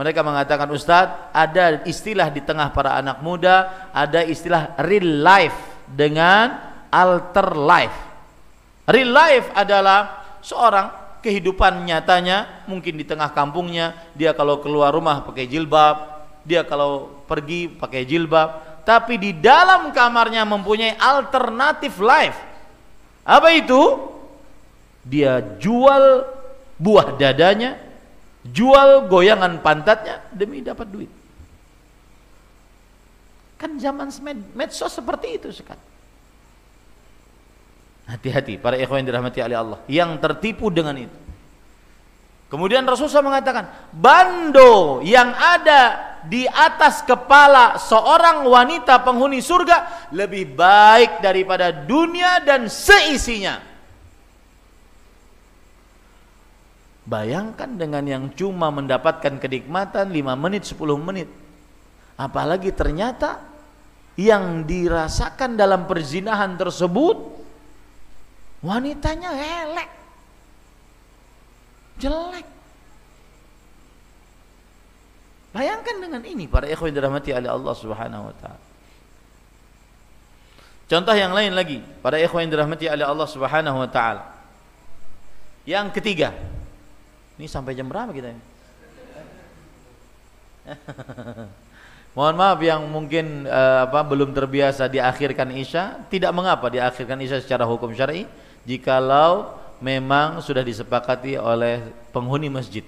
Mereka mengatakan Ustadz ada istilah di tengah para anak muda, ada istilah real life dengan alter life. Real life adalah seorang kehidupan nyatanya mungkin di tengah kampungnya dia kalau keluar rumah pakai jilbab, dia kalau pergi pakai jilbab, tapi di dalam kamarnya mempunyai alternatif life. Apa itu? Dia jual buah dadanya, jual goyangan pantatnya demi dapat duit. Kan zaman medsos seperti itu sekarang. Hati-hati para ikhwan dirahmati oleh Allah yang tertipu dengan itu. Kemudian Rasulullah mengatakan, bando yang ada di atas kepala seorang wanita penghuni surga lebih baik daripada dunia dan seisinya. Bayangkan dengan yang cuma mendapatkan kenikmatan 5 menit 10 menit. Apalagi ternyata yang dirasakan dalam perzinahan tersebut wanitanya elek. Jelek. Bayangkan dengan ini para ikhwan dirahmati oleh Allah Subhanahu wa taala. Contoh yang lain lagi, para ikhwan dirahmati oleh Allah Subhanahu wa taala. Yang ketiga, ini sampai jam berapa kita ini? Mohon maaf yang mungkin uh, apa belum terbiasa diakhirkan Isya, tidak mengapa diakhirkan Isya secara hukum syar'i jikalau memang sudah disepakati oleh penghuni masjid.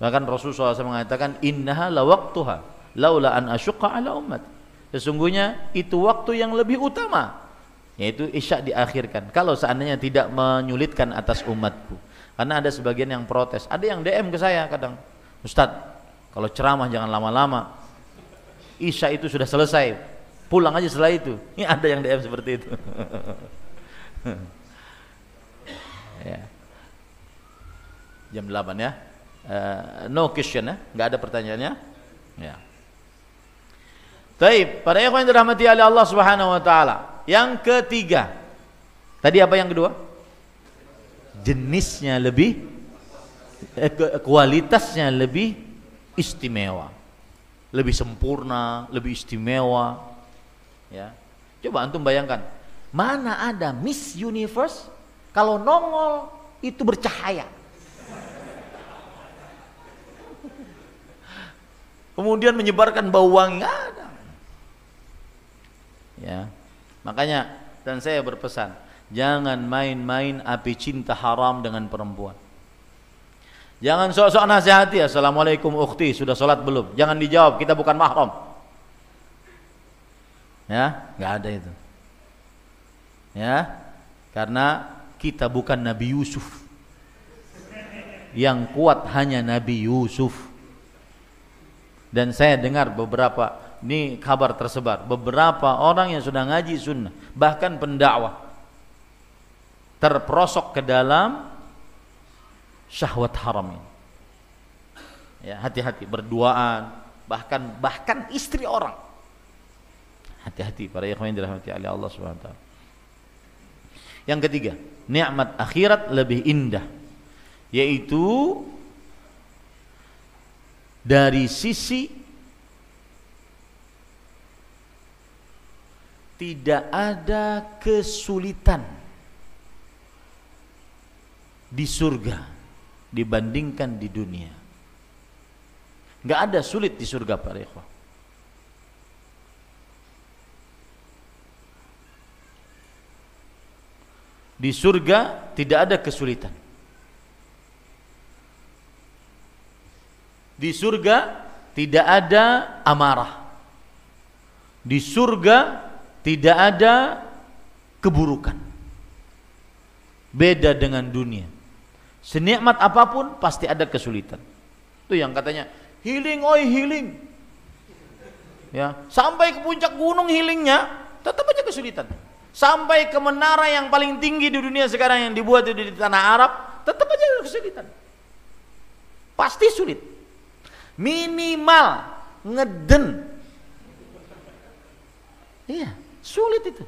Bahkan Rasulullah SAW mengatakan innaha la waqtuha laula an asyqa ala ummat. Sesungguhnya itu waktu yang lebih utama yaitu Isya diakhirkan kalau seandainya tidak menyulitkan atas umatku. Karena ada sebagian yang protes. Ada yang DM ke saya kadang, Ustadz, kalau ceramah jangan lama-lama. Isya itu sudah selesai, pulang aja setelah itu. Ini ada yang DM seperti itu. ya. Jam 8 ya. Uh, no question ya, nggak ada pertanyaannya. Ya. Taib, pada yang dirahmati oleh Allah Subhanahu wa taala. Yang ketiga. Tadi apa yang kedua? jenisnya lebih eh, kualitasnya lebih istimewa lebih sempurna lebih istimewa ya coba antum bayangkan mana ada Miss Universe kalau nongol itu bercahaya kemudian menyebarkan bau wangi ada ya makanya dan saya berpesan Jangan main-main api cinta haram dengan perempuan. Jangan sok-sok nasihati, Assalamualaikum ukhti, sudah sholat belum? Jangan dijawab, kita bukan mahram. Ya, nggak ada itu. Ya, karena kita bukan Nabi Yusuf. Yang kuat hanya Nabi Yusuf. Dan saya dengar beberapa, ini kabar tersebar, beberapa orang yang sudah ngaji sunnah, bahkan pendakwah, terperosok ke dalam syahwat haram ini. Ya, hati-hati berduaan, bahkan bahkan istri orang. Hati-hati para ikhwan dirahmati oleh Allah Subhanahu. Yang ketiga, nikmat akhirat lebih indah yaitu dari sisi tidak ada kesulitan di surga dibandingkan di dunia. Enggak ada sulit di surga para ikhwah. Di surga tidak ada kesulitan. Di surga tidak ada amarah. Di surga tidak ada keburukan. Beda dengan dunia. Senikmat apa pun pasti ada kesulitan. Itu yang katanya healing oi healing. Ya, sampai ke puncak gunung healingnya tetap aja kesulitan. Sampai ke menara yang paling tinggi di dunia sekarang yang dibuat di tanah Arab, tetap aja kesulitan. Pasti sulit. Minimal ngeden. Iya, sulit itu.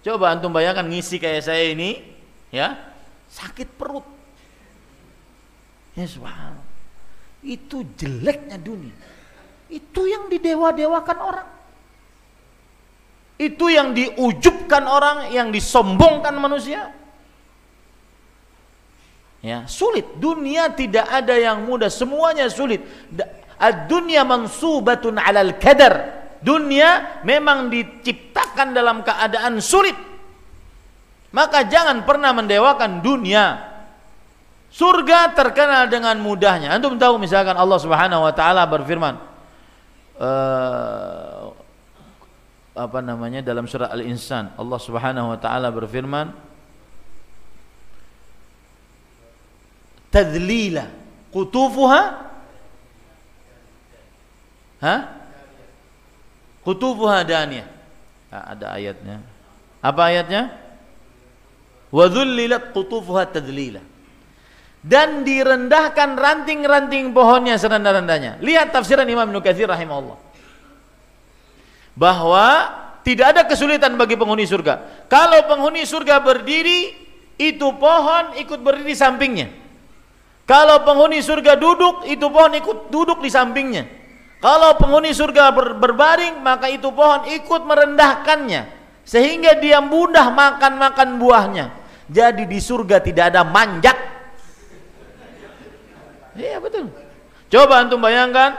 Coba antum bayangkan ngisi kayak saya ini, ya, sakit perut. Ya subhanallah. Itu jeleknya dunia. Itu yang didewa-dewakan orang. Itu yang diujubkan orang, yang disombongkan manusia. Ya, sulit. Dunia tidak ada yang mudah, semuanya sulit. Ad-dunya mansubatun 'alal kadar. Dunia memang diciptakan dalam keadaan sulit. Maka jangan pernah mendewakan dunia. Surga terkenal dengan mudahnya. Antum tahu misalkan Allah Subhanahu wa taala berfirman uh, apa namanya dalam surah Al-Insan Allah Subhanahu wa taala berfirman tadlila. Qutufuha? Ha? Qutufuha daniyah ah, ada ayatnya. Apa ayatnya? Wa dhullilat qutufuha tadlila. Dan direndahkan ranting-ranting pohonnya serendah-rendahnya lihat tafsiran Imam Nukathir rahimahullah. Bahwa tidak ada kesulitan bagi penghuni surga. Kalau penghuni surga berdiri, itu pohon ikut berdiri di sampingnya. Kalau penghuni surga duduk, itu pohon ikut duduk di sampingnya. Kalau penghuni surga ber, berbaring, maka itu pohon ikut merendahkannya sehingga dia mudah makan-makan buahnya. Jadi di surga tidak ada manjat. Iya betul. Coba antum bayangkan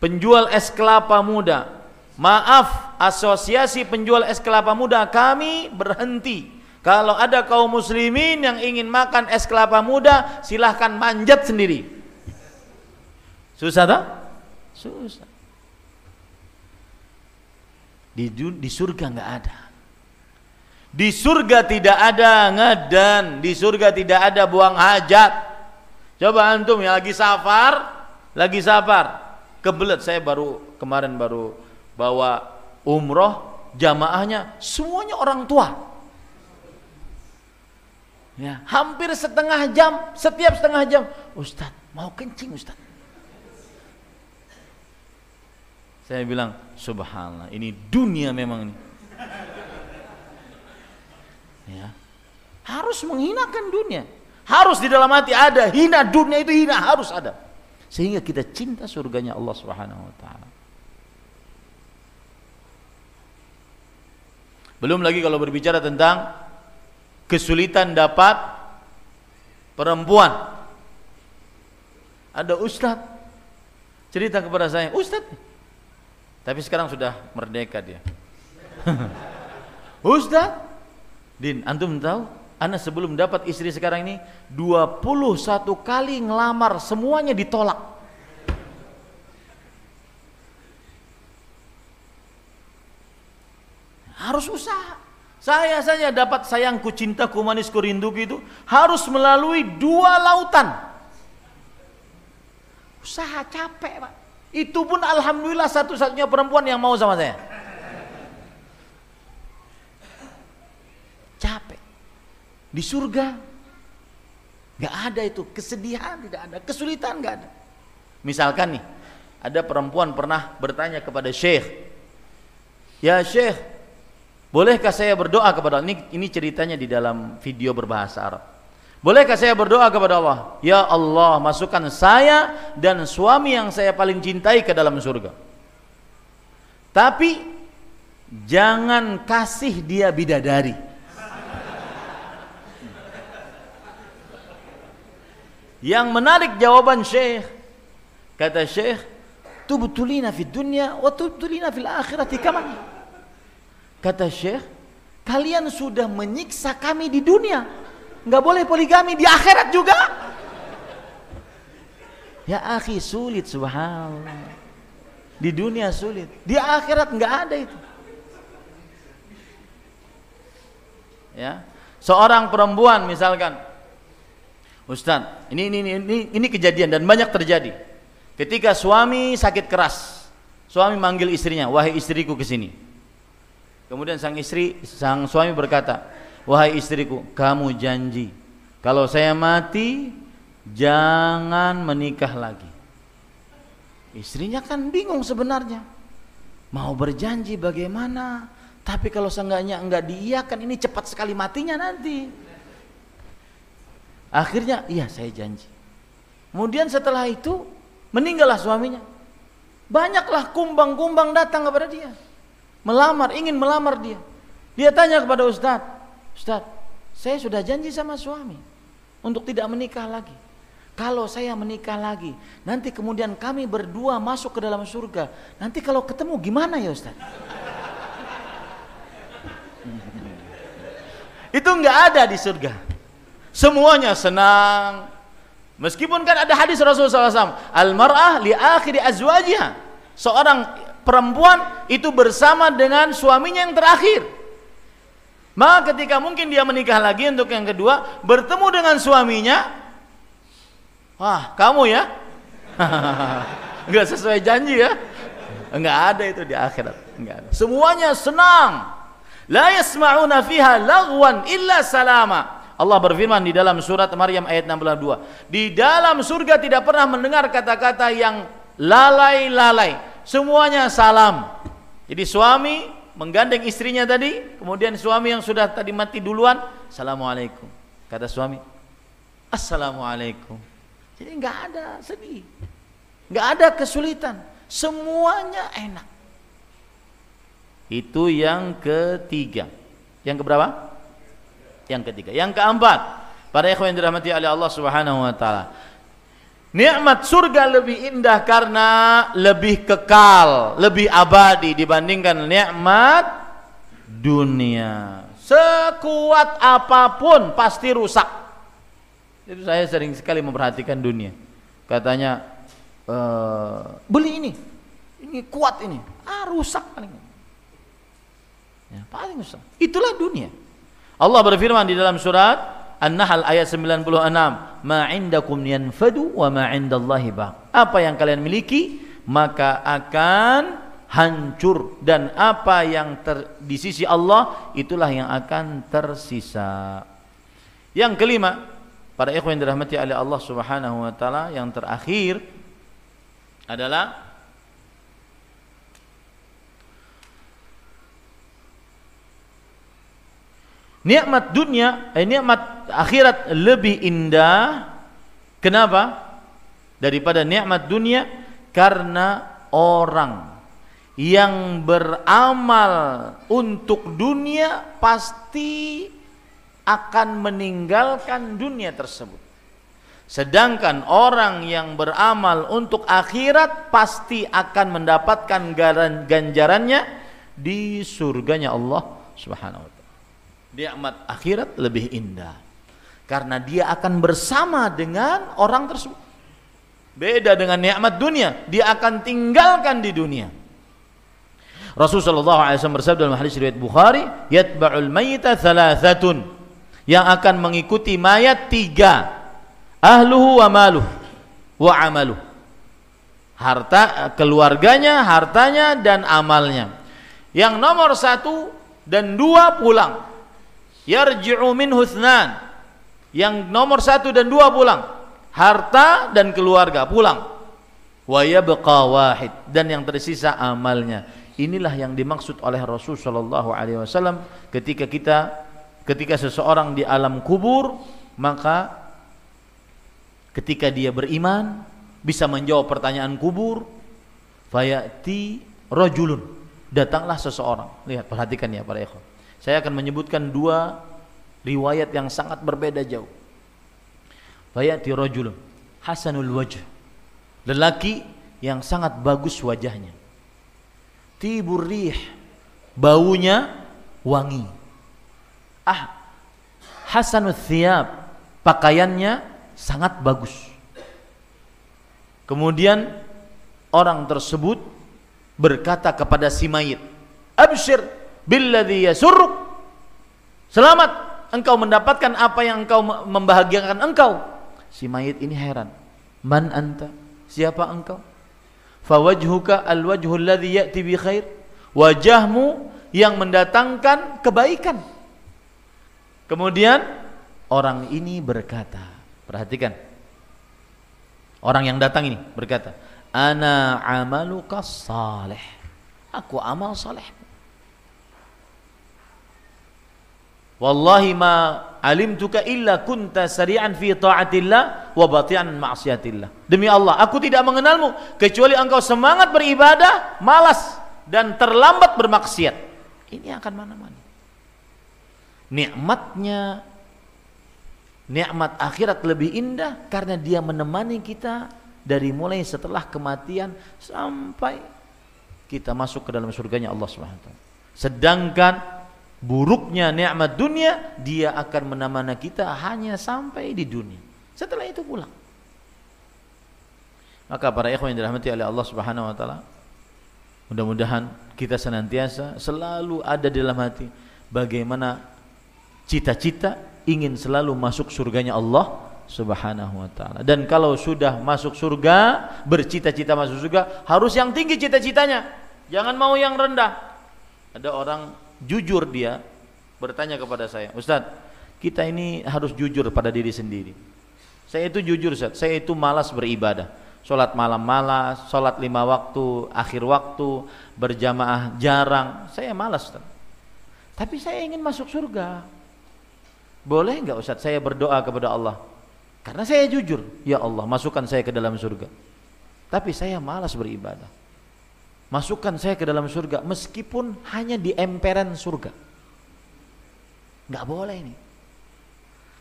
penjual es kelapa muda Maaf, asosiasi penjual es kelapa muda kami berhenti. Kalau ada kaum muslimin yang ingin makan es kelapa muda, silahkan manjat sendiri. Susah tak? Susah. Di, di surga nggak ada. Di surga tidak ada ngadan, di surga tidak ada buang hajat. Coba antum yang lagi safar, lagi safar, kebelet saya baru kemarin baru bahwa umroh jamaahnya semuanya orang tua. Ya, hampir setengah jam, setiap setengah jam, Ustaz, mau kencing Ustaz. Saya bilang, subhanallah, ini dunia memang ini. Ya. Harus menghinakan dunia. Harus di dalam hati ada, hina dunia itu hina, harus ada. Sehingga kita cinta surganya Allah Subhanahu wa taala. Belum lagi kalau berbicara tentang kesulitan dapat perempuan. Ada ustaz cerita kepada saya, ustaz. Tapi sekarang sudah merdeka dia. ustaz, Din, antum tahu? Anda sebelum dapat istri sekarang ini 21 kali ngelamar semuanya ditolak. Harus usaha. Saya saja dapat sayangku, cintaku, manisku, rinduku itu harus melalui dua lautan. Usaha capek, Pak. Itu pun alhamdulillah satu-satunya perempuan yang mau sama saya. Capek. Di surga nggak ada itu kesedihan tidak ada, kesulitan nggak ada. Misalkan nih, ada perempuan pernah bertanya kepada Syekh, "Ya Syekh, Bolehkah saya berdoa kepada Allah? Ini, ini ceritanya di dalam video berbahasa Arab. Bolehkah saya berdoa kepada Allah? Ya Allah, masukkan saya dan suami yang saya paling cintai ke dalam surga. Tapi jangan kasih dia bidadari. Yang menarik jawaban Syekh. Kata Syekh, tubtulina fid dunya wa tubtulina fil akhirati kaman. Kata Syekh, kalian sudah menyiksa kami di dunia. Nggak boleh poligami di akhirat juga. Ya akhi sulit subhanallah. Di dunia sulit. Di akhirat nggak ada itu. Ya. Seorang perempuan misalkan Ustaz, ini, ini ini ini kejadian dan banyak terjadi. Ketika suami sakit keras, suami manggil istrinya, "Wahai istriku ke sini." Kemudian sang istri, sang suami berkata, "Wahai istriku, kamu janji kalau saya mati jangan menikah lagi." Istrinya kan bingung sebenarnya. Mau berjanji bagaimana? Tapi kalau seenggaknya enggak diiyakan ini cepat sekali matinya nanti. Akhirnya, iya saya janji. Kemudian setelah itu Meninggallah suaminya. Banyaklah kumbang-kumbang datang kepada dia. Melamar, ingin melamar dia. Dia tanya kepada Ustadz, Ustadz, saya sudah janji sama suami untuk tidak menikah lagi. Kalau saya menikah lagi, nanti kemudian kami berdua masuk ke dalam surga. Nanti kalau ketemu gimana ya Ustaz? Itu nggak ada di surga. Semuanya senang. Meskipun kan ada hadis Rasulullah SAW, al-mar'ah li akhiri azwajiha. Seorang perempuan itu bersama dengan suaminya yang terakhir. Maka ketika mungkin dia menikah lagi untuk yang kedua, bertemu dengan suaminya, wah kamu ya, nggak sesuai janji ya, nggak ada itu di akhirat, nggak ada. Semuanya senang, la yasma'una fiha lagwan illa salama. Allah berfirman di dalam surat Maryam ayat 62. Di dalam surga tidak pernah mendengar kata-kata yang lalai-lalai. Semuanya salam. Jadi suami menggandeng istrinya tadi, kemudian suami yang sudah tadi mati duluan, assalamualaikum. Kata suami, assalamualaikum. Jadi nggak ada sedih, nggak ada kesulitan, semuanya enak. Itu yang ketiga. Yang keberapa? Yang ketiga. Yang keempat, para ikhwan yang dirahmati oleh Allah Subhanahu wa taala. Nikmat surga lebih indah karena lebih kekal, lebih abadi dibandingkan nikmat dunia. Sekuat apa pun pasti rusak. Itu saya sering sekali memperhatikan dunia. Katanya e, beli ini, ini kuat ini, ah rusak paling. Ya, paling rusak. Itulah dunia. Allah berfirman di dalam surat An-Nahl ayat 96, "Ma 'indakum yanfadu wa ma 'indallahi baq." Apa yang kalian miliki maka akan hancur dan apa yang ter, di sisi Allah itulah yang akan tersisa. Yang kelima, para ikhwan dirahmati oleh Allah Subhanahu wa taala, yang terakhir adalah nikmat dunia, eh, nikmat akhirat lebih indah. Kenapa? Daripada nikmat dunia karena orang yang beramal untuk dunia pasti akan meninggalkan dunia tersebut. Sedangkan orang yang beramal untuk akhirat pasti akan mendapatkan ganjarannya di surganya Allah Subhanahu nikmat akhirat lebih indah. Karena dia akan bersama dengan orang tersebut. Beda dengan nikmat dunia dia akan tinggalkan di dunia. Rasulullah SAW bersabda dalam hadis riwayat Bukhari yatba'ul mayita thalathatun. Yang akan mengikuti mayat tiga. Ahluhu wa maluh wa amaluh. Harta keluarganya hartanya dan amalnya. Yang nomor satu dan dua pulang yarji'u min husnan yang nomor satu dan dua pulang. Harta dan keluarga pulang. Wa yabqa wahid. Dan yang tersisa amalnya. Inilah yang dimaksud oleh Rasul sallallahu alaihi wasallam ketika kita ketika seseorang di alam kubur maka ketika dia beriman bisa menjawab pertanyaan kubur fayati rajulun. Datanglah seseorang. Lihat perhatikan ya para ikhwan saya akan menyebutkan dua riwayat yang sangat berbeda jauh. Fayati rajul hasanul wajh. Lelaki yang sangat bagus wajahnya. Tibur rih, baunya wangi. Ah, hasanul thiyab, pakaiannya sangat bagus. Kemudian orang tersebut berkata kepada si mayit, "Abshir billadhi yasurruk. Selamat engkau mendapatkan apa yang engkau membahagiakan engkau. Si mayit ini heran. Man anta? Siapa engkau? Fawajhuka alwajhu alladhi ya'ti bi khair. Wajahmu yang mendatangkan kebaikan. Kemudian orang ini berkata perhatikan. Orang yang datang ini berkata ana amaluka salih. Aku amal saleh Wallahi ma alimtuka illa kunta sari'an fi ta'atillah wa batian ma'siyatillah. Demi Allah, aku tidak mengenalmu kecuali engkau semangat beribadah, malas dan terlambat bermaksiat. Ini akan mana-mana. Nikmatnya nikmat akhirat lebih indah karena dia menemani kita dari mulai setelah kematian sampai kita masuk ke dalam surganya Allah Subhanahu. Sedangkan buruknya nikmat dunia dia akan menemani kita hanya sampai di dunia. Setelah itu pulang. Maka para ikhwan yang dirahmati oleh Allah Subhanahu wa taala, mudah-mudahan kita senantiasa selalu ada di dalam hati bagaimana cita-cita ingin selalu masuk surganya Allah Subhanahu wa taala. Dan kalau sudah masuk surga, bercita-cita masuk surga, harus yang tinggi cita-citanya. Jangan mau yang rendah. Ada orang jujur dia bertanya kepada saya, "Ustadz, kita ini harus jujur pada diri sendiri." Saya itu jujur, Ustaz. Saya itu malas beribadah. Sholat malam malas, sholat lima waktu, akhir waktu, berjamaah jarang. Saya malas, Ustaz. Tapi saya ingin masuk surga. Boleh nggak Ustaz saya berdoa kepada Allah? Karena saya jujur, ya Allah masukkan saya ke dalam surga. Tapi saya malas beribadah. Masukkan saya ke dalam surga meskipun hanya di emperan surga. Nggak boleh ini.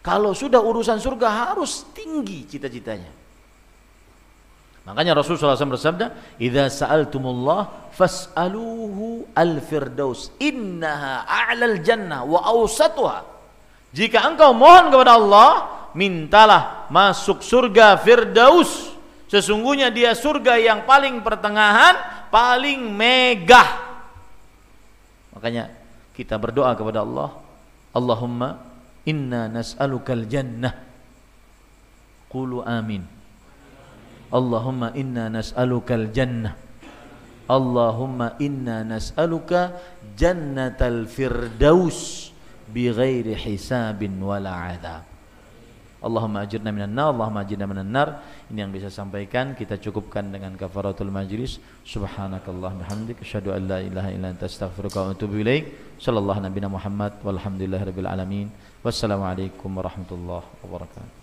Kalau sudah urusan surga harus tinggi cita-citanya. Makanya Rasulullah SAW bersabda, "Idza sa'altumullah fas'aluhu al-firdaus, innaha a'lal jannah wa awsatuha." Jika engkau mohon kepada Allah, mintalah masuk surga Firdaus. Sesungguhnya dia surga yang paling pertengahan, paling megah. Makanya kita berdoa kepada Allah, Allahumma inna nas'alukal jannah. Qulu amin. Allahumma inna nas'alukal jannah. Allahumma inna nas'aluka jannatal firdaus bighairi hisabin wala adab. Allahumma ajirna minan nar, Allahumma ajirna minan nar. Ini yang bisa sampaikan, kita cukupkan dengan kafaratul majlis. Subhanakallah bihamdik, asyhadu an la ilaha illa anta astaghfiruka wa atubu ilaik. Sallallahu nabiyana Muhammad walhamdulillahirabbil alamin. Warahmatullahi wabarakatuh.